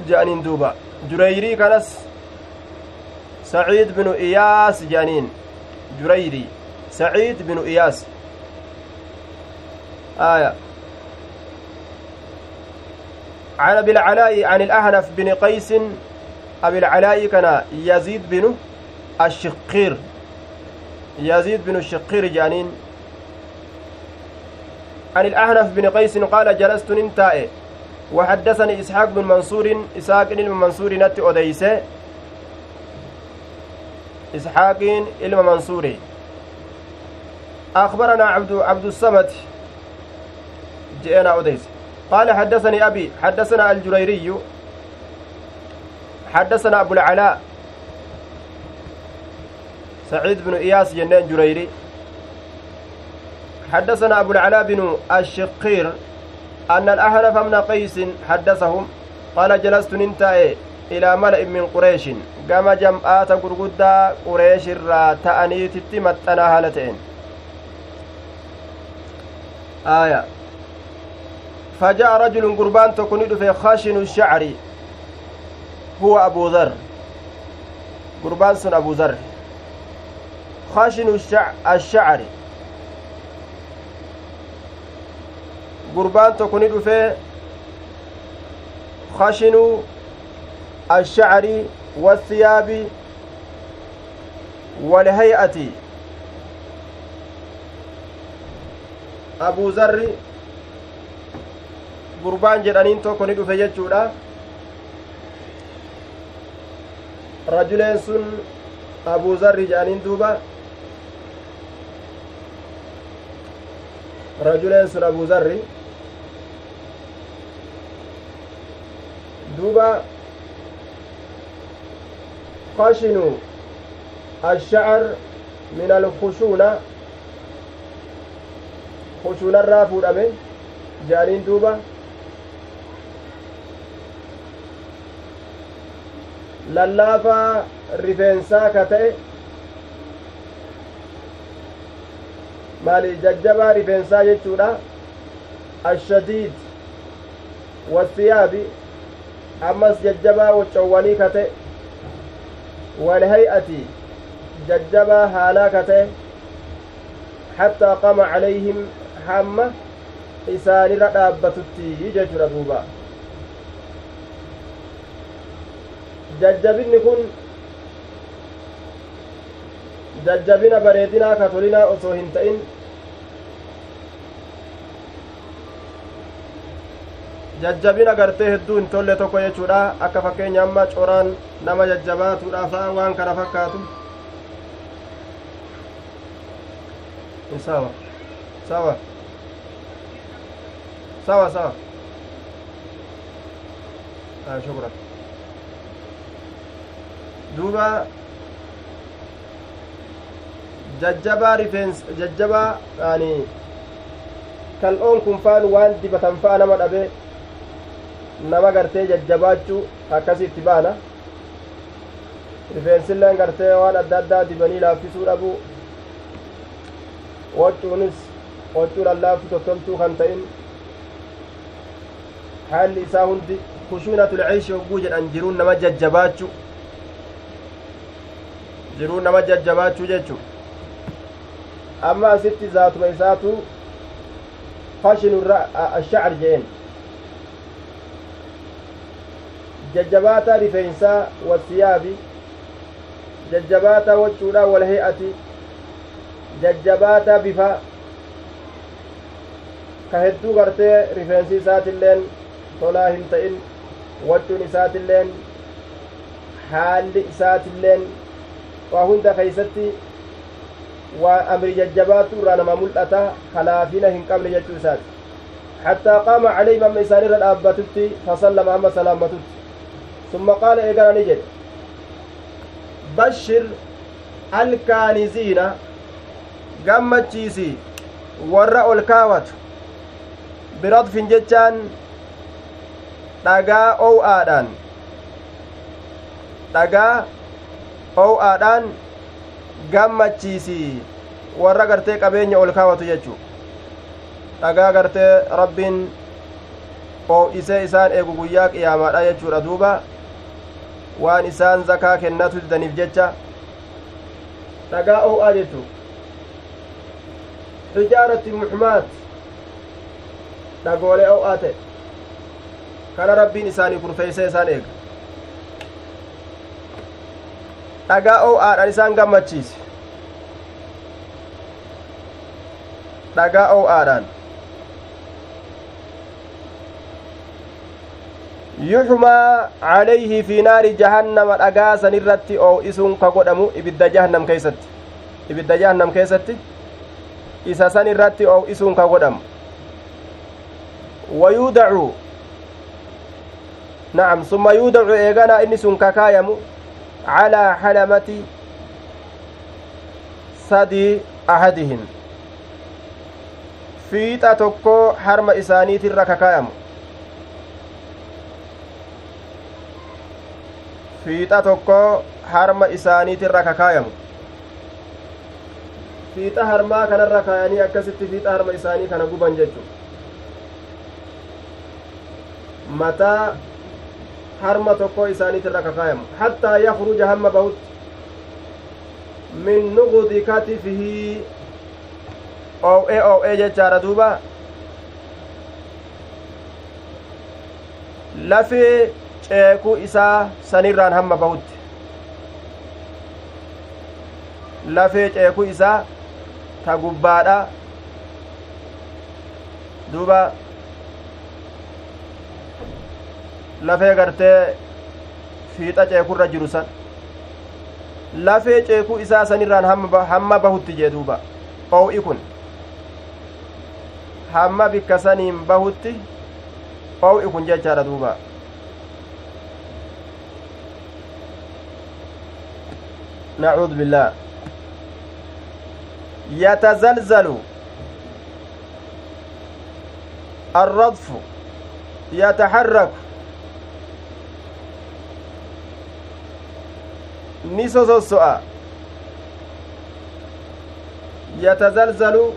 جانين دوبا. جريري كنس سعيد بن إياس جانين. جريري. سعيد بن إياس. آية. عن أبي العلاء عن الأحنف بن قيس. أبي العلاء كان يزيد بن الشقير. يزيد بن الشقير جانين. عن الأحنف بن قيس قال جلست ننتائي وحدثني إسحاق بن منصور إسحاق بن منصور نت أديسه إسحاق إلما منصور. أخبرنا عبد عبد الصمد. جئنا أديس قال حدثني أبي حدثنا الجريري. حدثنا أبو العلاء. سعيد بن إياس جنان جريري. حدثنا أبو العلاء بن الشقير أن الأهنف من قيس حدثهم قال جلست ننتهي إلى ملئ من قريش. قام جمعات قرقدا قريش را تأني تتمتنا هالتين. آية. فجاء رجل قربان تكون في خاشن الشعر هو أبو ذر. قربان سن أبو ذر. خاشن الشعر. Gurbaan tokko ni dhufee khashinuu ashacri wathiyaabi walhay'ati abuu zarri gurbaan jedhaniin tokko ni dhufe jechuudha rajuleen sun abuu jedhaniin duuba rajuleen sun abuu duuba khashinu الشعر من الخشونة خشونة irraa fuudhame jedhaniin duuba lallaafaa rifeensaa ka ta'e maali jajjabaa rifeensaa jechuudha ashadiid wasiyaabi ammas jajjabaa waccowwanii ka ta'e walhay'ati jajjabaa haalaa ka ta'e hattaa qama calayhim hamma isaanirra dhaabbatutti jechuudha duuba jajjabinni kun jajjabina bareedinaa ka tolinaa osoo hin ta'in jajjabina gartee hedduu hin tolle tokko jechuudha akka fakkeenya amma coraan nama jajjabaatuudhaafa waan kana fakkaatu sawa sawa sawa sawa shukran duuba jajjabaa rifeensa jajjabaa yani kal'oon kun faanu waan dibatan fa'a nama dhabe nama gartee jajjabaachuu akkasitti baana rifeensilleen gartee waan adda addaa dibanii laaffisuu dhabu waccuunis waccuu lallaaftu tottoltuu kan ta'in haalli isaa hundi kushuunatul ciishi hogguu jedhan jiruun nama jajjabaachuu jiruun nama jajjabaachuu jechuu amma asitti zaatuma isaatu fashinu ashacr jeen jajjabaataa rifeensaa wasiyaabi jajjabaataa waccuudha wal he'ati jajjabaataa bifa ka hedduu gartee rifeensi isaatilleen tolaa hin ta'in waccuun isaatilleen haalli isaatilleen waa hunda keeysatti waa amri jajjabaatu irraa nama mul'ata kalaafina hin qabne jechuu isaati قام عليهم أما إسان رد أبتت فسلم أما سلامتت ثم قال إيقنا نجد بشر الكانزين gammachiisi warra ol kaawatu biradfin jechaan dhagaa ow'aadhaan dhagaa ow'aadhaan gammachiisi warra gartee qabeenya ol kaawatu jechuu dhagaa gartee rabbiin oo'isee isaan eegu guyyaa qiyaamaadha jechuudha duuba waan isaan zakaa kennatu didaniif jecha dhagaa ow'aa jechuu hijaarati muxmaat dhagoolee o'aa ta'e kana rabbiin isaanii kurfeeysee isaan eega dhagaa o'aadhaan isaan gammachiise dhagaa o'aadhaan naari jahannama dhagaa san irratti oo'isuun ka godhamu ibidda jahannam keeysatti ibidda jahannam keessatti isa san irratti oo'isuun ka godhamu wayuudacu nacam summa yuudacu eeganaa inni sun kakaayamu calaa xalamati sadii ahadihim fiixa tokko harma isaaniitirra kakaayamu fiixa tokko harma isaaniitirra kakaayamu fiixa harmaa kanarra kaayanii akkasitti fiixa harma isaanii kana guban jechu mataa harma tokko isaaniitirra kakaayamu hattaa yakruja hamma bahutti min nuqudi katifihi oo'ee oo'ee jechaadha duuba lafee ceekuu isaa sanirraan hamma bahutti lafee ceekuu isaa ta gubbaadha. Duuba. Lafee gartee fiixa ceekurra jiru san lafee ceekuu isaa sanirraan hamma bahutti jee duuba. Oo'i kun. Hamma bikka saniin bahutti oo'i kun jechaadha duuba نعوذ بالله يتزلزل الرضف يتحرك yatazalzalu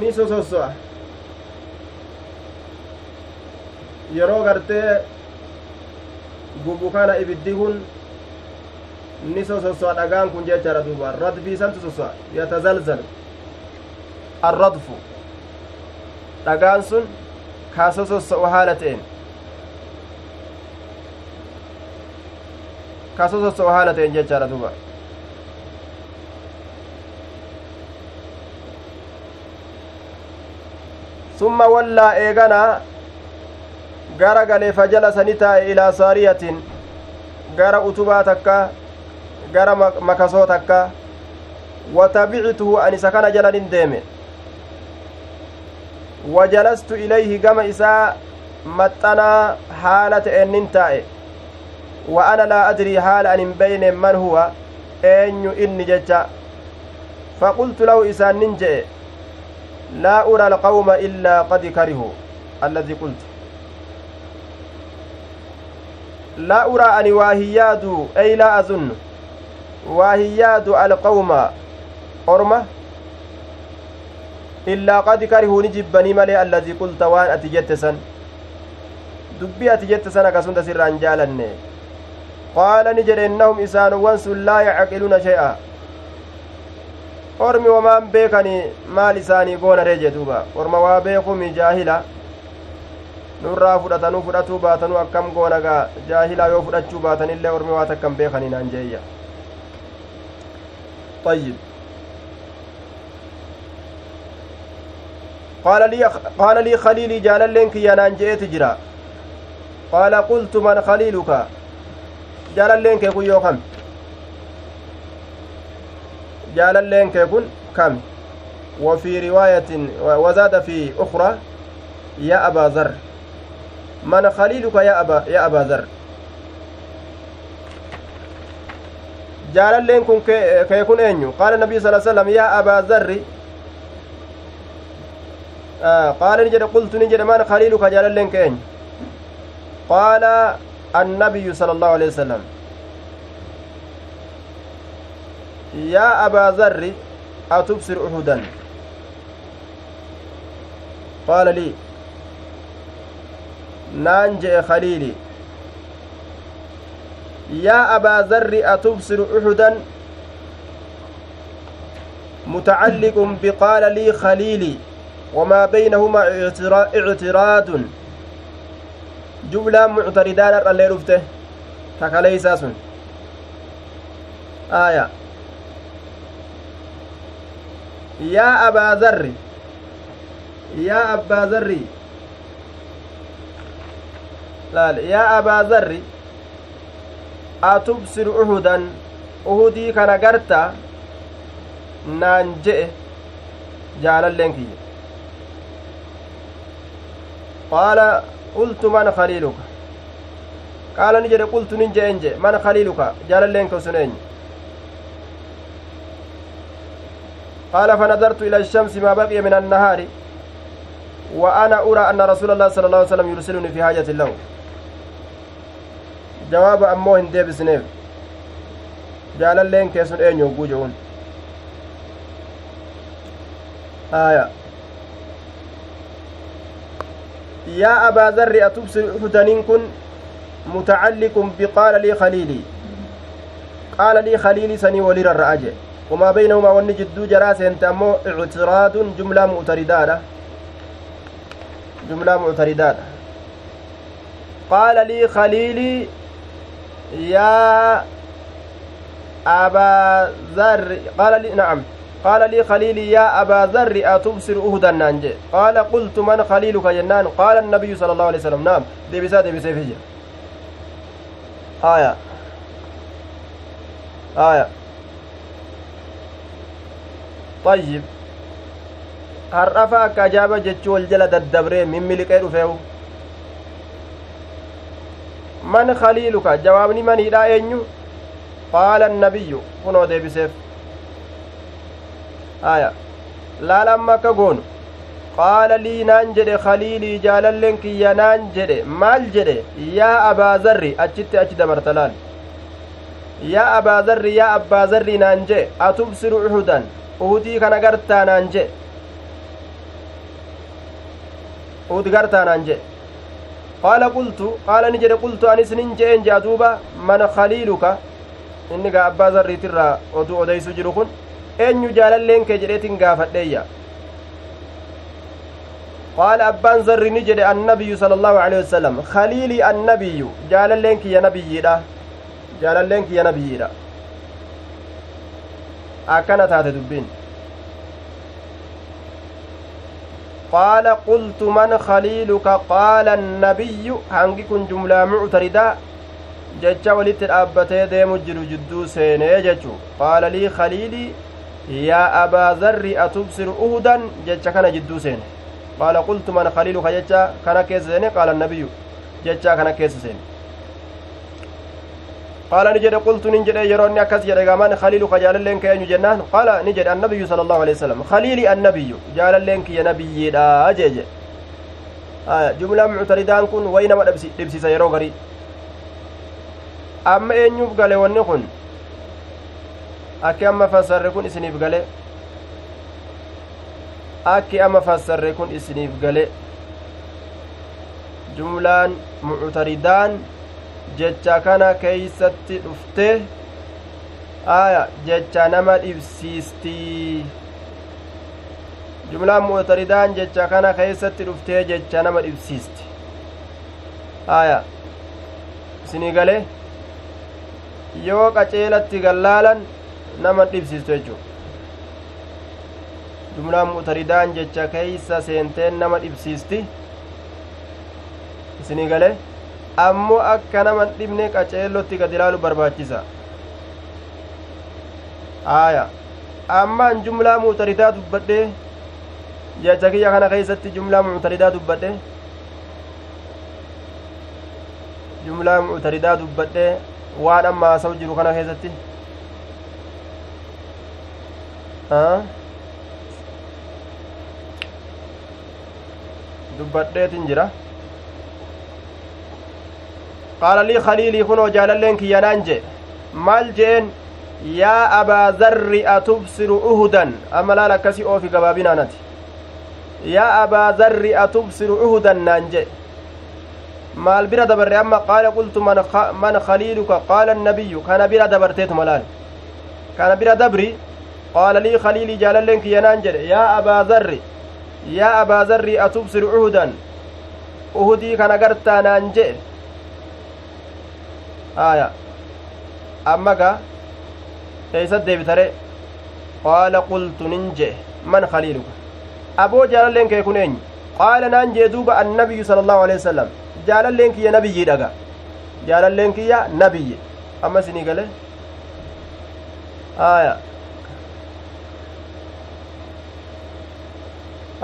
ni sososso'a yeroo gartee gubu kana ibiddi kun ni sososso'a dhagaan kun jechaadha duuba radfiisantu sosso'a yatazalzalu arradfu dhagaan sun kaa sosossa'u haala ta'een ka sosossa'u haala ta'een jechaadha duuba summa wallaa eeganaa gara galee fajala sani taa'e ilaa saariyatin gara utubaa takka gara makasoo takka watabictuhu an isa kana jalanin deeme wajalastu ilayhi gama isaa maxxanaa haala ta'eennin taa'e wa ana laa adrii haala an hin beyne man huwa eenyu inni jecha faqultu lahu isaannin je'e laa ura alqawma illaa qad karihu alladii qultu laa uraa ani waa hin yaadu ey laa azunnu hin yaadu alqawma orma illaa qad karihuu ni jibbanii malee alladii qulta waan ati jette san dubbii ati jette san akkasumta sirraan jaalanne qaala ni jedhe innahum isaanuwwan sun laa yacqiluuna shay'a ormi wamaan beekanii maal isaanii goonaree jee duuba orma waa beekumi jaahila nurraa fudhatanuu fudhatuu baatanuu akkam goonagaa jaahilaa yoo fudhachuu baatanillee ormi waa takkan beekanii naan jeeyya طيب. قال لي قال لي خليلي جال لين كيانان جئت جرا. قال قلت من خليلك؟ yoo kam jaalalleen kee kun kam وفي رواية وزاد في أخرى يا أبا ذر. من خليلك يا أبا يا أبا ذر. Kun kee kun eenyu qaala nabii sala salam yaa abaa zarri qaala ni jedhe qultu ni jedhe man khaliiluka jaalalleen kee eenyu qaala النبي صلى الله عليه وسلم يا أبا ذر أتبصر أحدا قال لي نانجي خليلي يا أبا ذر أتبصر أحدا متعلق بقال لي خليلي وما بينهما اعتراض jublaa muctaridaan har'allee dhufte takaleeysaa sun aaya yaa abaa zarri yaa abbaa zarri laal yaa abaa zarri garta naan je'e jaalalleen kiyya qaala qultu man khaliiluka qaala ni jedhe qultu nin je'en je man khaliiluka jaalalleen kee sun eenyu قال فنظرت إلى الشمس ما بقي من النهار وأنا أرى أن رسول الله صلى الله عليه وسلم يرسلني في حاجة له جواب أمو هندي بسنيف جعل اللين كيسون أين يوجون آية yaa abaa darri atubsir hudaniin kun mutacalliqun biqaala lii khaliilii qaala lii khaliilii sanii walirra ra'a jee wamaa baynahumaa wanni jidduu jaraa seente ammoo ictiraadun jumlaa mu'taridaadha jumlaa mu'taridaadha qaala lii khaliilii yaa abaa darri qaala lii nacam قال لي خليلي يا أبا ذر أتبصر أهدا نانجي؟ قال قلت من خليلك جنان قال النبي صلى الله عليه وسلم. نعم. دي بسيف هجر آية. aya طيب. har'afa akka ajaaba jechuu wal jala daddabree mimmiliqee khaliiluka jawaabni maniidha eenyu qaala annabiyyu kunoo deebiseef aya laala amma akka goonu qaala lii naan jedhe khaliilii jaalalleen kiyya naan jedhe maal jedhe yaa abaazarri achitti achi dabarta laal yaa abaazarri yaa abbaazarri naan jedhe atubsiru uhudan uhudii kana gartaa naan jedhe uhud gartaa naan jedhe qaala qultu qaala ni jedhe qultu anis nin je'een je'a duuba man khaliiluka inni gaa abbaa zarriitirraa oduu odeysu jiru kun eenyu jaalalleen kee jedheetin gaafadheeyya qaala abbaan zarri ni jedhe annabiyyu sala allahu alehi wasalam khaliilii annabiyyu jaalalleen kiyya nabiyyiidha jaalalleen kiyya nabiyyiidha akkana taate dubbiin qaala annabiyyu hangi kun jumlaa muctaridaa jecha walitti dhaabbatee deemu jiru jidduu seenee jechu qaala lii khaliilii yaa abaa zarri atubsiru uhudan jecha kana jidduu seene qaala qultu man khaliiluka jecha kana keessa seene qaala annabiyyu jecha kana keessa seene qultu nin jedhe yeroo inni akkas jedhe gaman khaliiluka jaalalleen kee eenyu jennaan qaala ni jedhe annabiyyu sala allahu alehi wasalam khaliili annabiyyu jaalalleen kiyya nabiyyiidha jee je jumlaa muctaridaan kun wayi nama dhibsisa yeroo garii amma eenyuuf gale wanni kun akki amma fassarre kun isiniif gale akki amma fassarre kun isiniif gale jumlaan muctaridaan jecha kana keeysatti dhufte aya jecha nama dhibsiistii jumlaan muctaridaan jecha kana keeysatti dhuftee jecha nama dhibsiisti aya isinii gale yoo qaceelatti gallaalan nama dhibsiistu jechuu jumlaan mu'taridaan jecha keeysa seenteen nama dhibsiisti isinii gale ammoo akka nama dhibne qaceellotti gad ilaalu barbaachisa aaya ammaan jumlaa mu'taridaa dubbadhe jecha kiyya kana keeysatti jumlaa mu'taridaa dubbadhe jumlaa mu'taridaa dubbadhe waan amma haasa'u jiru kana keessatti dubbadheetin jira qaala lii khaliilii kunoo jaalalleen kiyyanaan jee maal jeen yaa abaa zarri atubsiru uhudan amma laal akkasi oofi gabaabinaanati yaa abaa zarri atubsiru uhudan naan jee maal bira dabarre amma qaala qultu man khaliiluka qaala annabiyyu kana bira dabarteetu malaal kana bira dabri qaala lii khaliilii jaalalleen kiyyanaan jedhe yaa abaa zarri yaa abaa zarri atubsiru uhudan uhudii kana gartaa naan jedhe aya amma ga eeysat deebitare qaala qultu nin jedhe man khaliiluka aboo jaalalleen kee kun eenyu qaala naan jee duuba annabiyyu sala allahu alehi wasalam jaalalleen kiyya nabiyyi dhaga jaalalleen kiyya nabiyyi amma isinii gale aya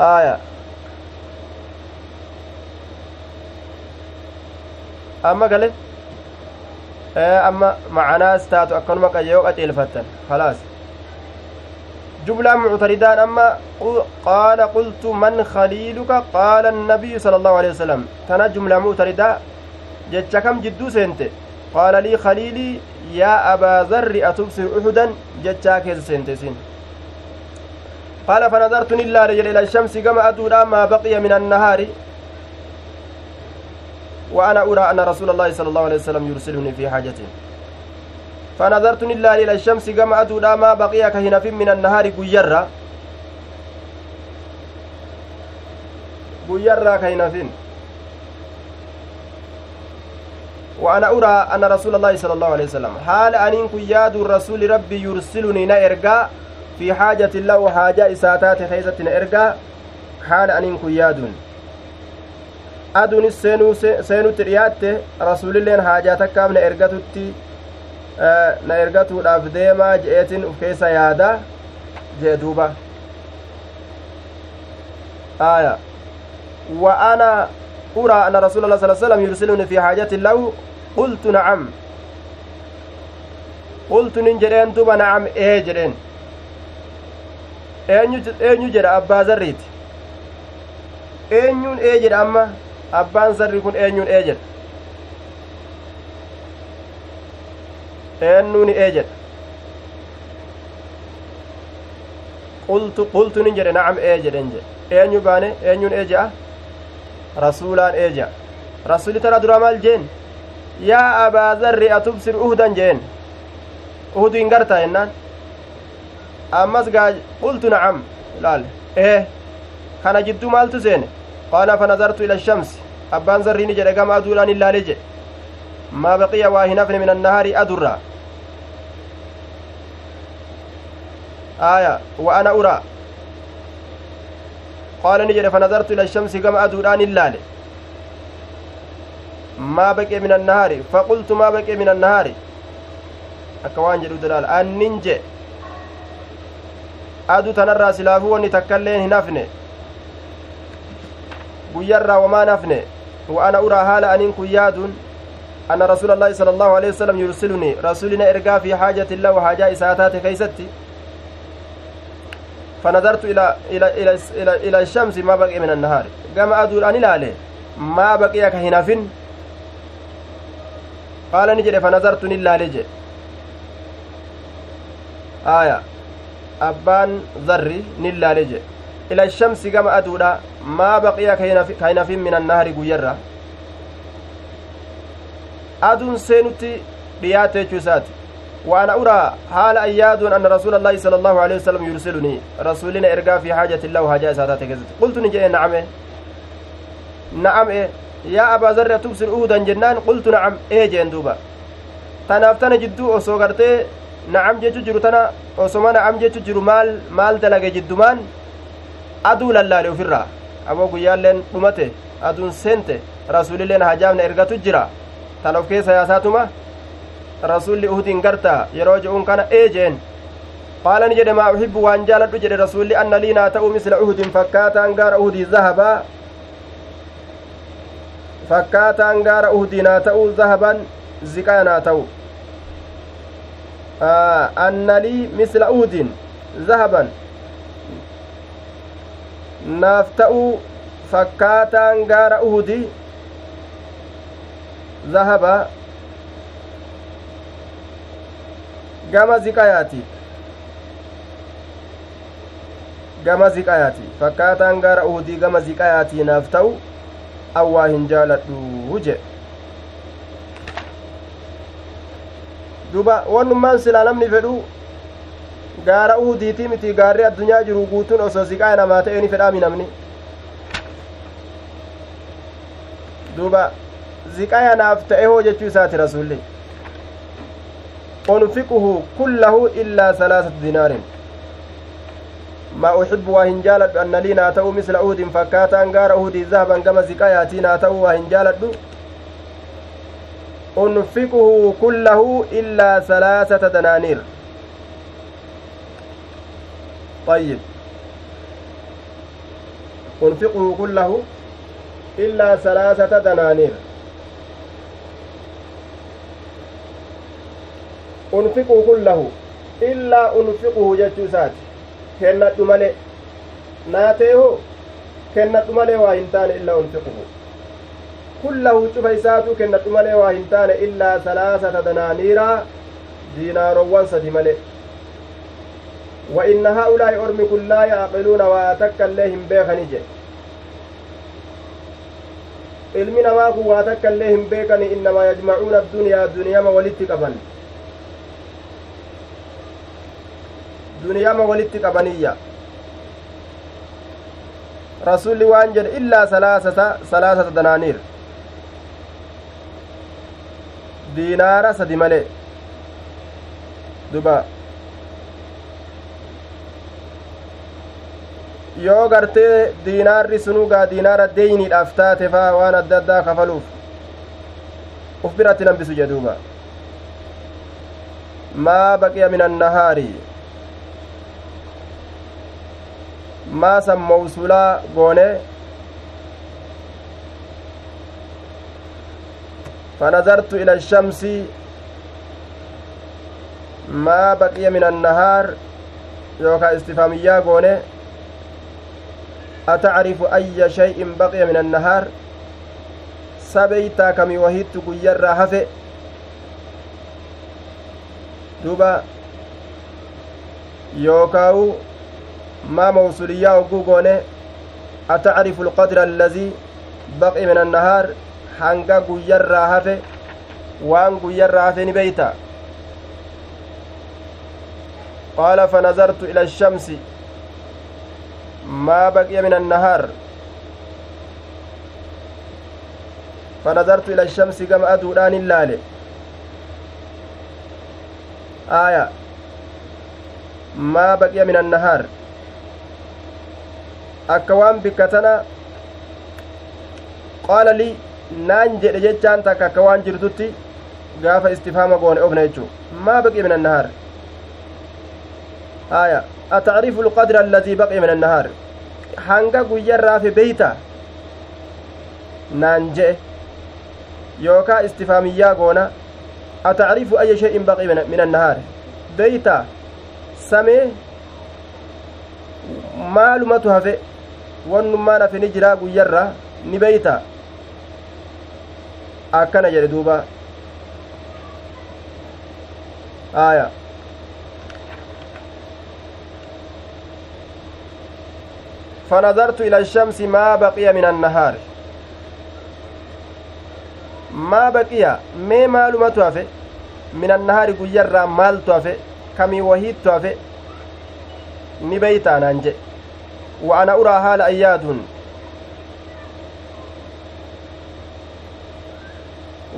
aya amma gale amma macanaas taatu akkanuma qayyoo qaceelfattan khalaas. جملة معتردان أما قال قلت من خليلك قال النبي صلى الله عليه وسلم تنا جملة معتردة جتش كم جدو سنت قال لي خليلي يا أبا ذر أتبصر أحدا جتش كيس سنت سن قال فنظرت إلا رجل إلى الشمس كما أدورا ما بقي من النهار وأنا أرى أن رسول الله صلى الله عليه وسلم يرسلني في حاجته. فنظرت إلا إلى الشمس كما أدودا ما بقي كهنف من النهار قيرا قيرا كهنفين وأنا أرى أن رسول الله صلى الله عليه وسلم حال أن كياد الرسول ربي يرسلني نأرقا في حاجة له حاجة إساتات خيزة نأرقا حال أن كياد aduunis seenutti dhiyaatte rasuulilleen haajaa takkaaf na ergatutti na ergatuudhaaf deemaa je'eetin uf keessa yaada jee duuba aya wa ana uraa anna rasuula allah sala sallam yursiluni fi xaajatin lahu qultu nacam qultu nin jedheen duba nacam ee jedheen eenyu jedha abbaa zarriiti eenyuun ee jedha amma abbaan zarri kun eenyuun ee jedha eennuuni ee jedha qultu qultu nin jedhe nacam ee jedhen jedhe eenyu baane eenyuun ee je'a rasuulaan ee je'a rasuli tana dura maal jeen yaa abaa zarri atubsir uhdan jeen uhudu hin gartaa jennaan ammas gaa qultu nacam ilaal ee kana jidduu maaltu seene qaala fanazartu ila shamsi abbaan zarriini jedhe gama aduudhaan ilaale jedhe maa baqiya waa hin hafne min annahaari adurraa aya wa ana uraa qaala ni jedhe fanazartu ila shamsi gama aduudhaan ilaale maa baqee min annahaari faqultu maa baqee min annahaari akka waan jedhu dalaal annin je adu tanarraa guyyarraa wamaan hafne wa ana uraa haala aniin kun yaaduun anna rasuula allaahi sala allahu alehi wasalam yursilunii rasulina ergaa fi xaajatin lahu haajaa isaa taate keeysatti فنظرت إلى إلى إلى إلى إلى الشمس ما بقي من النهار كما أدور أن إلى ما بقي كهنافين قال نجد فنظرت إلا لجئ aya abbaan zarri nillaale jedhe ila shamsi gama aduudha maa baqiya kaynafin min annahari guyyarra aduun seenutti dhiyaate jechuu isaati وأنا أرى حال أياد أن رسول الله صلى الله عليه وسلم يرسلني رسولنا إرقى في حاجة الله حاجة سادات قلت نجي نعم نعم يا أبا ذر تبصر أودا جنان قلت نعم إيه جين تنافتنا جدو أسو nacam jechu jiru tana osoma nacam jechu jiru maal maal dalage jiddumaan aduu lallaale ufirraa aboo guyyaalleen dhumate aduun seente rasuulilleen hajaabna ergatu jira tan of keessa yaasaatuma rasulli uhdiin gartaa yeroo je'uun kana ee jeen qaala ni jedhe maa uhibbu waan jaaladhu jedhe rasulli anna lii naa ta'u misla uhudin fakkaataan gaara uhudii zahabaa fakkaataan gaara uhudii naa zahaban ziqaya naa ta'u anna misla uudin zahaban naaf ta'uu fakkaataan gaara uhudi zahaba gama ziqayaati gama ziqayaati fakkaataan gaara uhudii gama ziqayaati naaf ta'u awwaa hin jaaladhu jedhe duba wannummaan silaa namni fedhu gaara uhudiitii miti gaarri addunyaa jiru guutuun osoo siqaa namaa ta'e ni fedhaami namni duba ziqaya naaf ta'e hoo jechuu isaati rasulli unfiquhu kullahu illaa salaasatu dinaarin maa uxibbu waa hin jaaladhu anna lii naa ta'u misla uhudin fakkaataan gaara uhudii zahaban gama ziqayaatii naa ta'u waa hin jaaladhu أنفقه كله إلا ثلاثة دنانير طيب. أنفقه كله إلا ثلاثة دنانير. أنفقه كله إلا أنفقه جتشوسات كنت ملئ ناتيه كنت ملئ وإنتان إلا أنفقه. kullahu cufa isaatu kennadhu malee waa hin taane illaa salaasata danaaniira diinaarowwan laa yaaqiluuna waa takka illee hin beekani jedhe ilmi namaa kun waa takka illee hin beekani innamaa yajmacuuna addunyaa duniyama walitti qaban duniyama walitti qabaniyya rasulli waan jedhe illaa salaasata salaasata danaaniir diinaara sadi malee duba yoo gartee diinaarri sunugaa diinaara deeyniidhaaf taate faa waan adda addaa kafaluuf uf biratti nambisu jedhuuba maa baqiya min annahaari maa san mawsulaa goone فنظرت إلى الشمس ما بقي من النهار يوكا استفهامية قونه أتعرف أي شيء بقي من النهار سبيتا كمي وهيت قير yookaawu maa mawsuliyaa hogguu goone atacrifu alqadra allazii baqi min annahaar hanga guyyarraa hafe waan guyyarraa hafe ni beeyta qaala fanazartu ila ashamsi baqiya min annahaar fanazartu ila ashamsi gama aduudhaan in laale آية ما بقي من النهار أكوان بكتنا قال لي jechaan takka akka waan jirtutti gaafa istifaama goone ofna jechuu maa baqi min annahaar aya atacrifu lqadra alladii baqi min annahaar hanga guyyarraafe beeyta naan jedhe yookaa istifaamiyyaa goona أتعرف أي شيء بقي من النهار بيتا سمي maalumatu hafe wannummaan hafe ni jiraa guyyarra ni beeyta akkana jedhe duuba aya فنظرت إلى الشمس ما بقي من النهار mee maalumatu hafe min annahaari guyyarraa maaltu hafe kamii wahiittu hafe ni beeytaanaan jedhe wa ana uraa haala ayyaaduun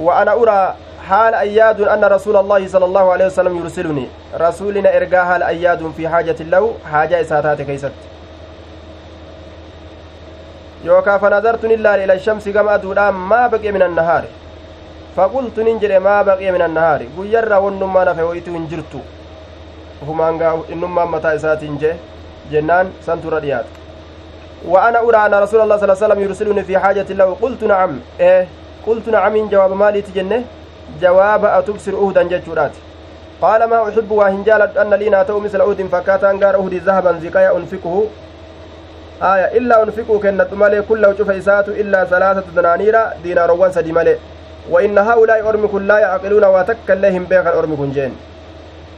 وأنا أرى حال أياد أن رسول الله صلى الله عليه وسلم يرسلني رسولنا إرجاء حال أياد في حاجة له حاجة إساتات كيست يوكا فنظرت إلا إلى الشمس كما أدولا ما بقي من النهار faqultu nin jedhe maa baqiya min annahaari guyyarraa wonnummaan hafe woyitu hin jirtu. Humaangaa innummaan mataa isaatiin jee jennaan santurra dhiyaate وأنا أرى أن رسول الله صلى الله عليه وسلم يرسلني في حاجة له قلت نعم إيه قلت نعم جواب مالي تجنه جواب أتبصر أهدا جتشورات قال ما أحب وهنجال أن لي ناتو مثل أهد فكاتا أنقار أهدي ذهبا زكايا أنفقه آية إلا أنفقه كنت مالي كله شوف إلا ثلاثة دنانير دينار وانسى دي مالي وإن هؤلاء أرم كن لا يعقلون واتك لهم بيغا أرم كن جين.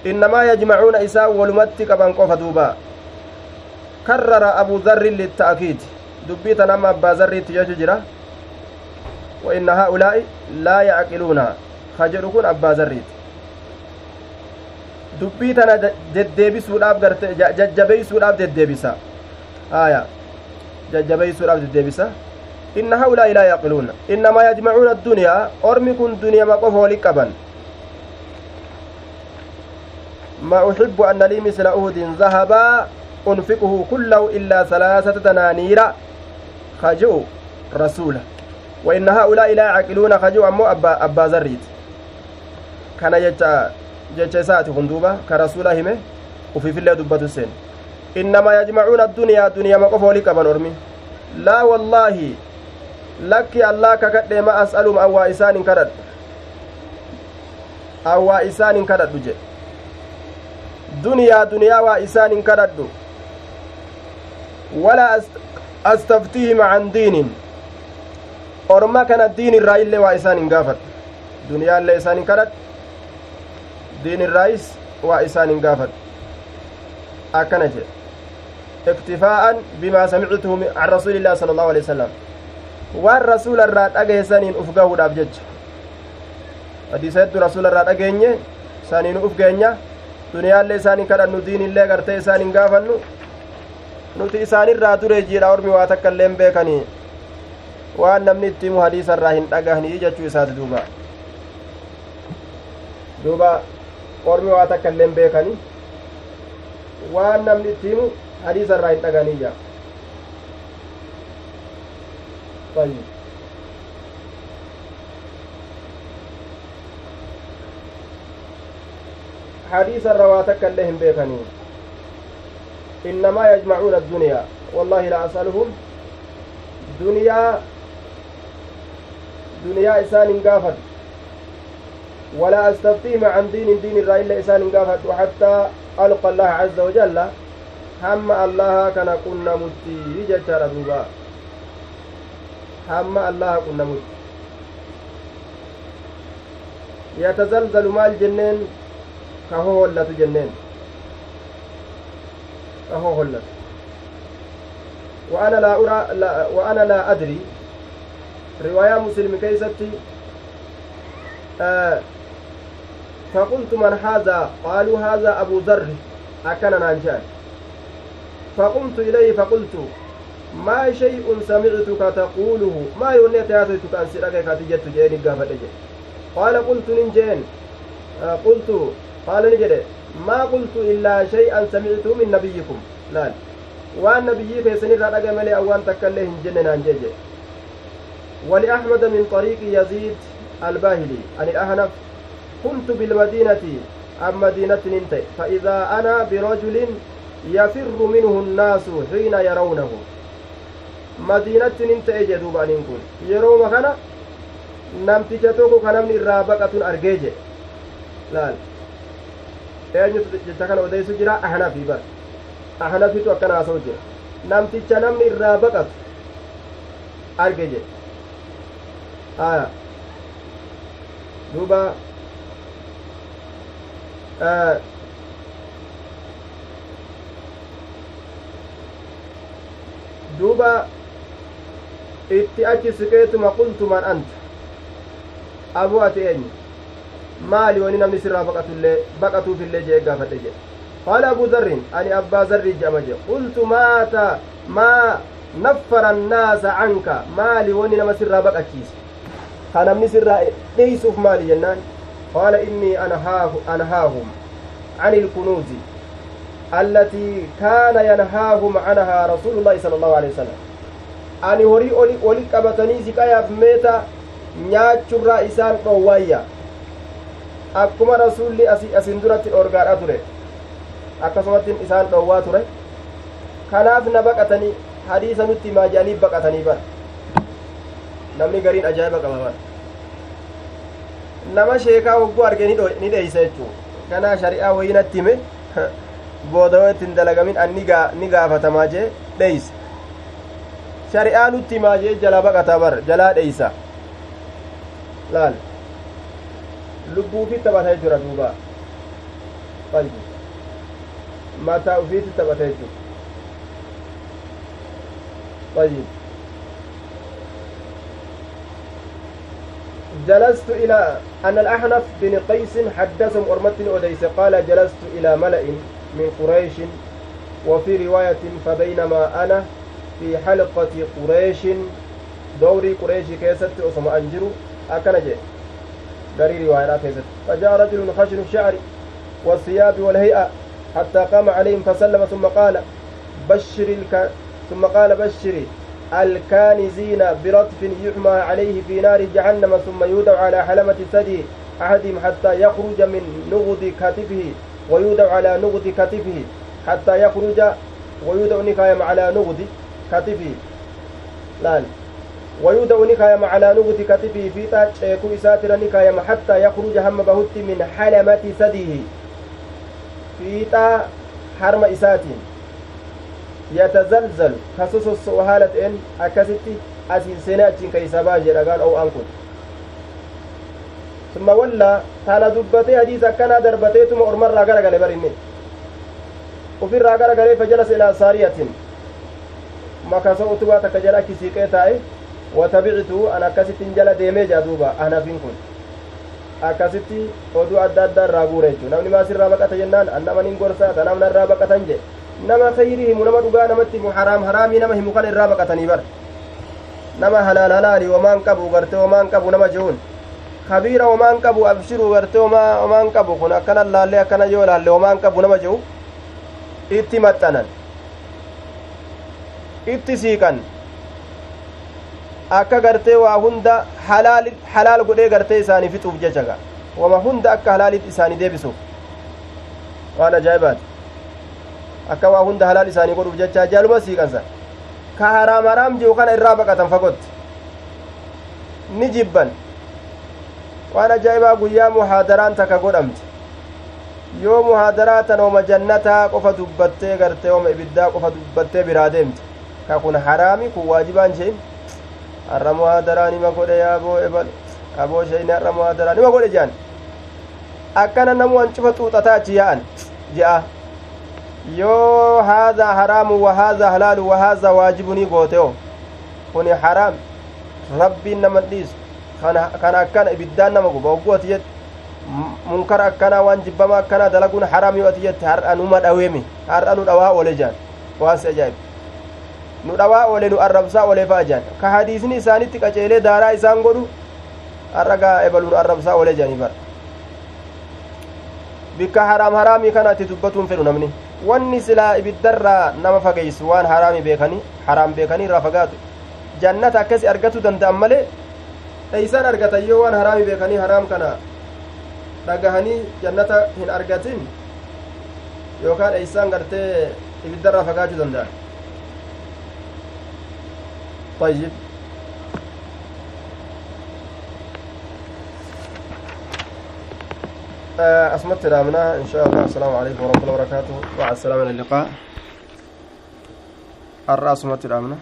إنما يجمعون إساء ولمتك بانقوف دوبا. كرر أبو ذر للتأكيد. دبيت نما أبا ذر تججرة وإن هؤلاء لا يعقلون. خجر كن أبا ذر. dubbii tana deddeebisuudhaaf garte jajjabeeysuudhaaf deddeebisa aya jajjabeeysuudhaaf deddeebisa inna haulaa'i laa yaqiluuna innamaa yajmacuuna addunyaa ormi kun duniyama qofa wali qaban ما أحب أن لي مثل أهد ذهبا أنفقه كله إلا ثلاثة دنانير. خجو رسوله. وإن هؤلاء لا يعقلون. خجو أمو أبا, أبا زريت. كان جتا جتا ساتي خندوبة. كرسوله وفي في دبة السن إنما يجمعون الدنيا دنيا ما قفوا لك أرمي لا والله lakki allaa kakadhe ma as'alum awwaa isaan hin kadhadhu awwaa isaan hin kadhadhu jedhe duniyaa duniyaa waa isaan hin kadhadhu walaa astaftihim can diinin orma kana diin irraa illee waa isaan hin gaafadhu duniyaallee isaan hin kadhadhu diin irraayis waa isaan hin gaafadhu akkana jedhe sala allahu alehi wasalam waan rasuula irraa dhageessaniin uf gahuudhaaf jecha hadiisa hedduu rasuula irraa dhageenye saniin uf geenya duniyaallee isaaniin kadhannu diinillee gartee isaan hin gaafannu nuti isaanirraa dure jiidha ormi waa takka illeen beekanii waan namni itti himu hadiisa irraa hin dhagahanii jechuu isaati duuba duuba ormi waa takka illeen beekanii waan namni itti himu hadiisa irraa hin طيب. حديث الرواتك اللهم بيكني إنما يجمعون الدنيا. والله لا أسألهم. دنيا دنيا إسان قافت. ولا أستفتيهم عن دين دين الرأي إلا إسان قافت. وحتى ألقى الله عز وجل كان كنا متي جتر دوبا هم الله كنا متي يتزلزل مال جنين كهو هلت جنين كهو هلت وأنا لا أرى لا وأنا لا أدري رواية مسلم كيستي آه فقلت من هذا قالوا هذا أبو ذر أكن نانجان فقمت إليه فقلت ما شيء سمعتك تقوله؟ ما يوني تياتيتك أن سرقك كاتجت جيني قافة قال قلت ننجين آه قلت قال نجد ما قلت إلا شيئا سمعته من نبيكم. لا. keessanirraa dhaga malee awwaan takka illee hin jenne naan jeje ولأحمد من طريق يزيد الباهلي عن الأهنف كنت بالمدينة أم مدينة ننتهي؟ فإذا أنا برجل يفر منه الناس حين يرونه مدينة ننتهي جدوب أن يكون يرو مكانا namticha tokko ka namni irraa baqatun argee je laal eenyutu jecha kana odeysu jira ahnafi bar ahnafitu akkana haasa'u jira namticha namni irraa baqatu arge je aya duuba duuba itti achi siqeetuma qultu man anta abuu ati eenyu maali wani namni sirraa baqatullee baqatuufillee jee gaafadhe jedhe qaala abuu zarrin ani abbaa zarrii jedhama jedhe qultu maata maa naffara annaasa canka maali wani nama sirraa baqachiise ka namni sirraa dheeysuuf maali jennaan qaala innii anhaahum عن الكنوز التي كان ينهاهم عنها رسول الله صلى الله عليه وسلم horii oli qabatanii siqayaaf meeta nyaachurraa isaan dhoowwaayya akkuma rasulli asin duratti dhorgaadha ture akkasumatti isaan dhoowwaa ture kanaaf na baqatanii hadiisa nutti himaa jedhanii baqatanii bara namni gariin ajaa'iba qaba bara nama sheekaa hogguu arge ni dheeysa jechuu kanaa shari'aa wayinatti hime booda yoo ittiin dalagamin an ni gaafatamaa jee dheeysa shari'aa nutti himaa jee jalaa baqataa bar jalaa dheeysa laal lubbuu ufiit taphata jechuudha duuba qalbi mataa ufiitti taphata jechuudha طيب جلست إلى أن الأحنف بن قيس حدثهم أرمتني أديس قال جلست إلى ملأ من قريش وفي رواية فبينما أنا في حلقة قريش دوري قريش كيست أسم أنجر أكنجي قري رواية كيست. فجاء رجل خشن الشعر والثياب والهيئة حتى قام عليهم فسلم ثم قال بشر الك... ثم قال بشري الكانزين برطف يحمى عليه في نار جهنم ثم يودع على حلمة ثدي أحدهم حتى يخرج من نغض كتفه. ويودع على نغض كتفه حتى يخرج ويودع نكايم على نغض كتفه. لا ويودع نكايم على نغض كتفه في تاج شيكو إساتر نكايم حتى يخرج هم بهت من حلمة ثديه في تا حرم إساتين yatazalzalu ka sosossoo haala ta'een akkasitti asiin seenee achiin keeysa baa tana dubbatee hadiisa akkanaa darbateetuma ormarraa gara gale barinne ufirraa gara galee fajalasa ilaa saariyatin makasoo utubaa takka jala akki siiqee taa'e watabicitu an akkasittin jala deemee jaa duuba ahnafin kun akkasitti oduu adda addaa irraa guure jechuu namni maasirraa baqata jennaan an namanin gorsaa ta namna irraa baqatan jedhe nama khayrii himu nama dhugaa namatti himu haraam haraamii nama himu kana irraa baqatanii bar nama halaal halaali wamaan qabu garte wamaan qabu nama jehuun kabiira wamaan qabu abshiruu garte wamaan qabu kun akkana laallee akkana yoo laalle wamaan qabu nama jehu itti maxxanan itti siiqan akka gartee waa hunda halaal godhee gartee isaanii fixuuf jechaga wama hunda akka halaalitti isaanii deebisuuf waan ajaa'ibaati akka waa hunda halaal isaanii godhuuf jecha jaaluma siiqansa ka haraam haraam jiru kana irraa baqatan fagotti ni jibban waan ajaa'ibaa guyyaa muhaadaraan takka godhamte yoo muhaadaraa tan ooma jannataa qofa dubbattee gartee ooma ibiddaa qofa dubbattee biraa deemte ka kun haraami kun waajibaan jeen har'a muhaadaraa nima godhe yaaboo ebal aboo sheyni har'a muhaadaraa nima godhe jean akkana namu an cufa xuuxataa achi yaa'an je'a yoo haadhaa haraamu wa haadhaa halaalu wa haadhaa waajibunii gooteo kuni haraam rabbiin naman dhiisu kan akkana ibiddaan nama guba ogguu ati jette munkara akkanaa waan jibbama akkanaa dalaguun haraam yoo ati jette har'a numa dhaweemi har'a nu dhawaa oole jaan waan si ajaa'ibu nu dhawaa oole nu arrabsaa oole fa'a jaan ka hadiisni isaanitti qaceelee daaraa isaan godhu har'a gaa ebalu nu arrabsaa oole jaanii bara bikka haraam haraamii kana itti dubbatuun fedhu namni wanni silaa ibiddarraa nama fageeysu waan haraami beekanii haraam beekanii irraa fagaatu jannata akkasi argatu danda'an malee eeysaan argatan yoo waan haraami beekanii haraam kana dhagahanii jannata hin argatin yookaan eeysaan gartee ibiddarraa fagaachuu danda'an طيب أسمت رامنا إن شاء الله السلام عليكم ورحمة الله وبركاته مع السلامة اللقاء الرأس مت رامنا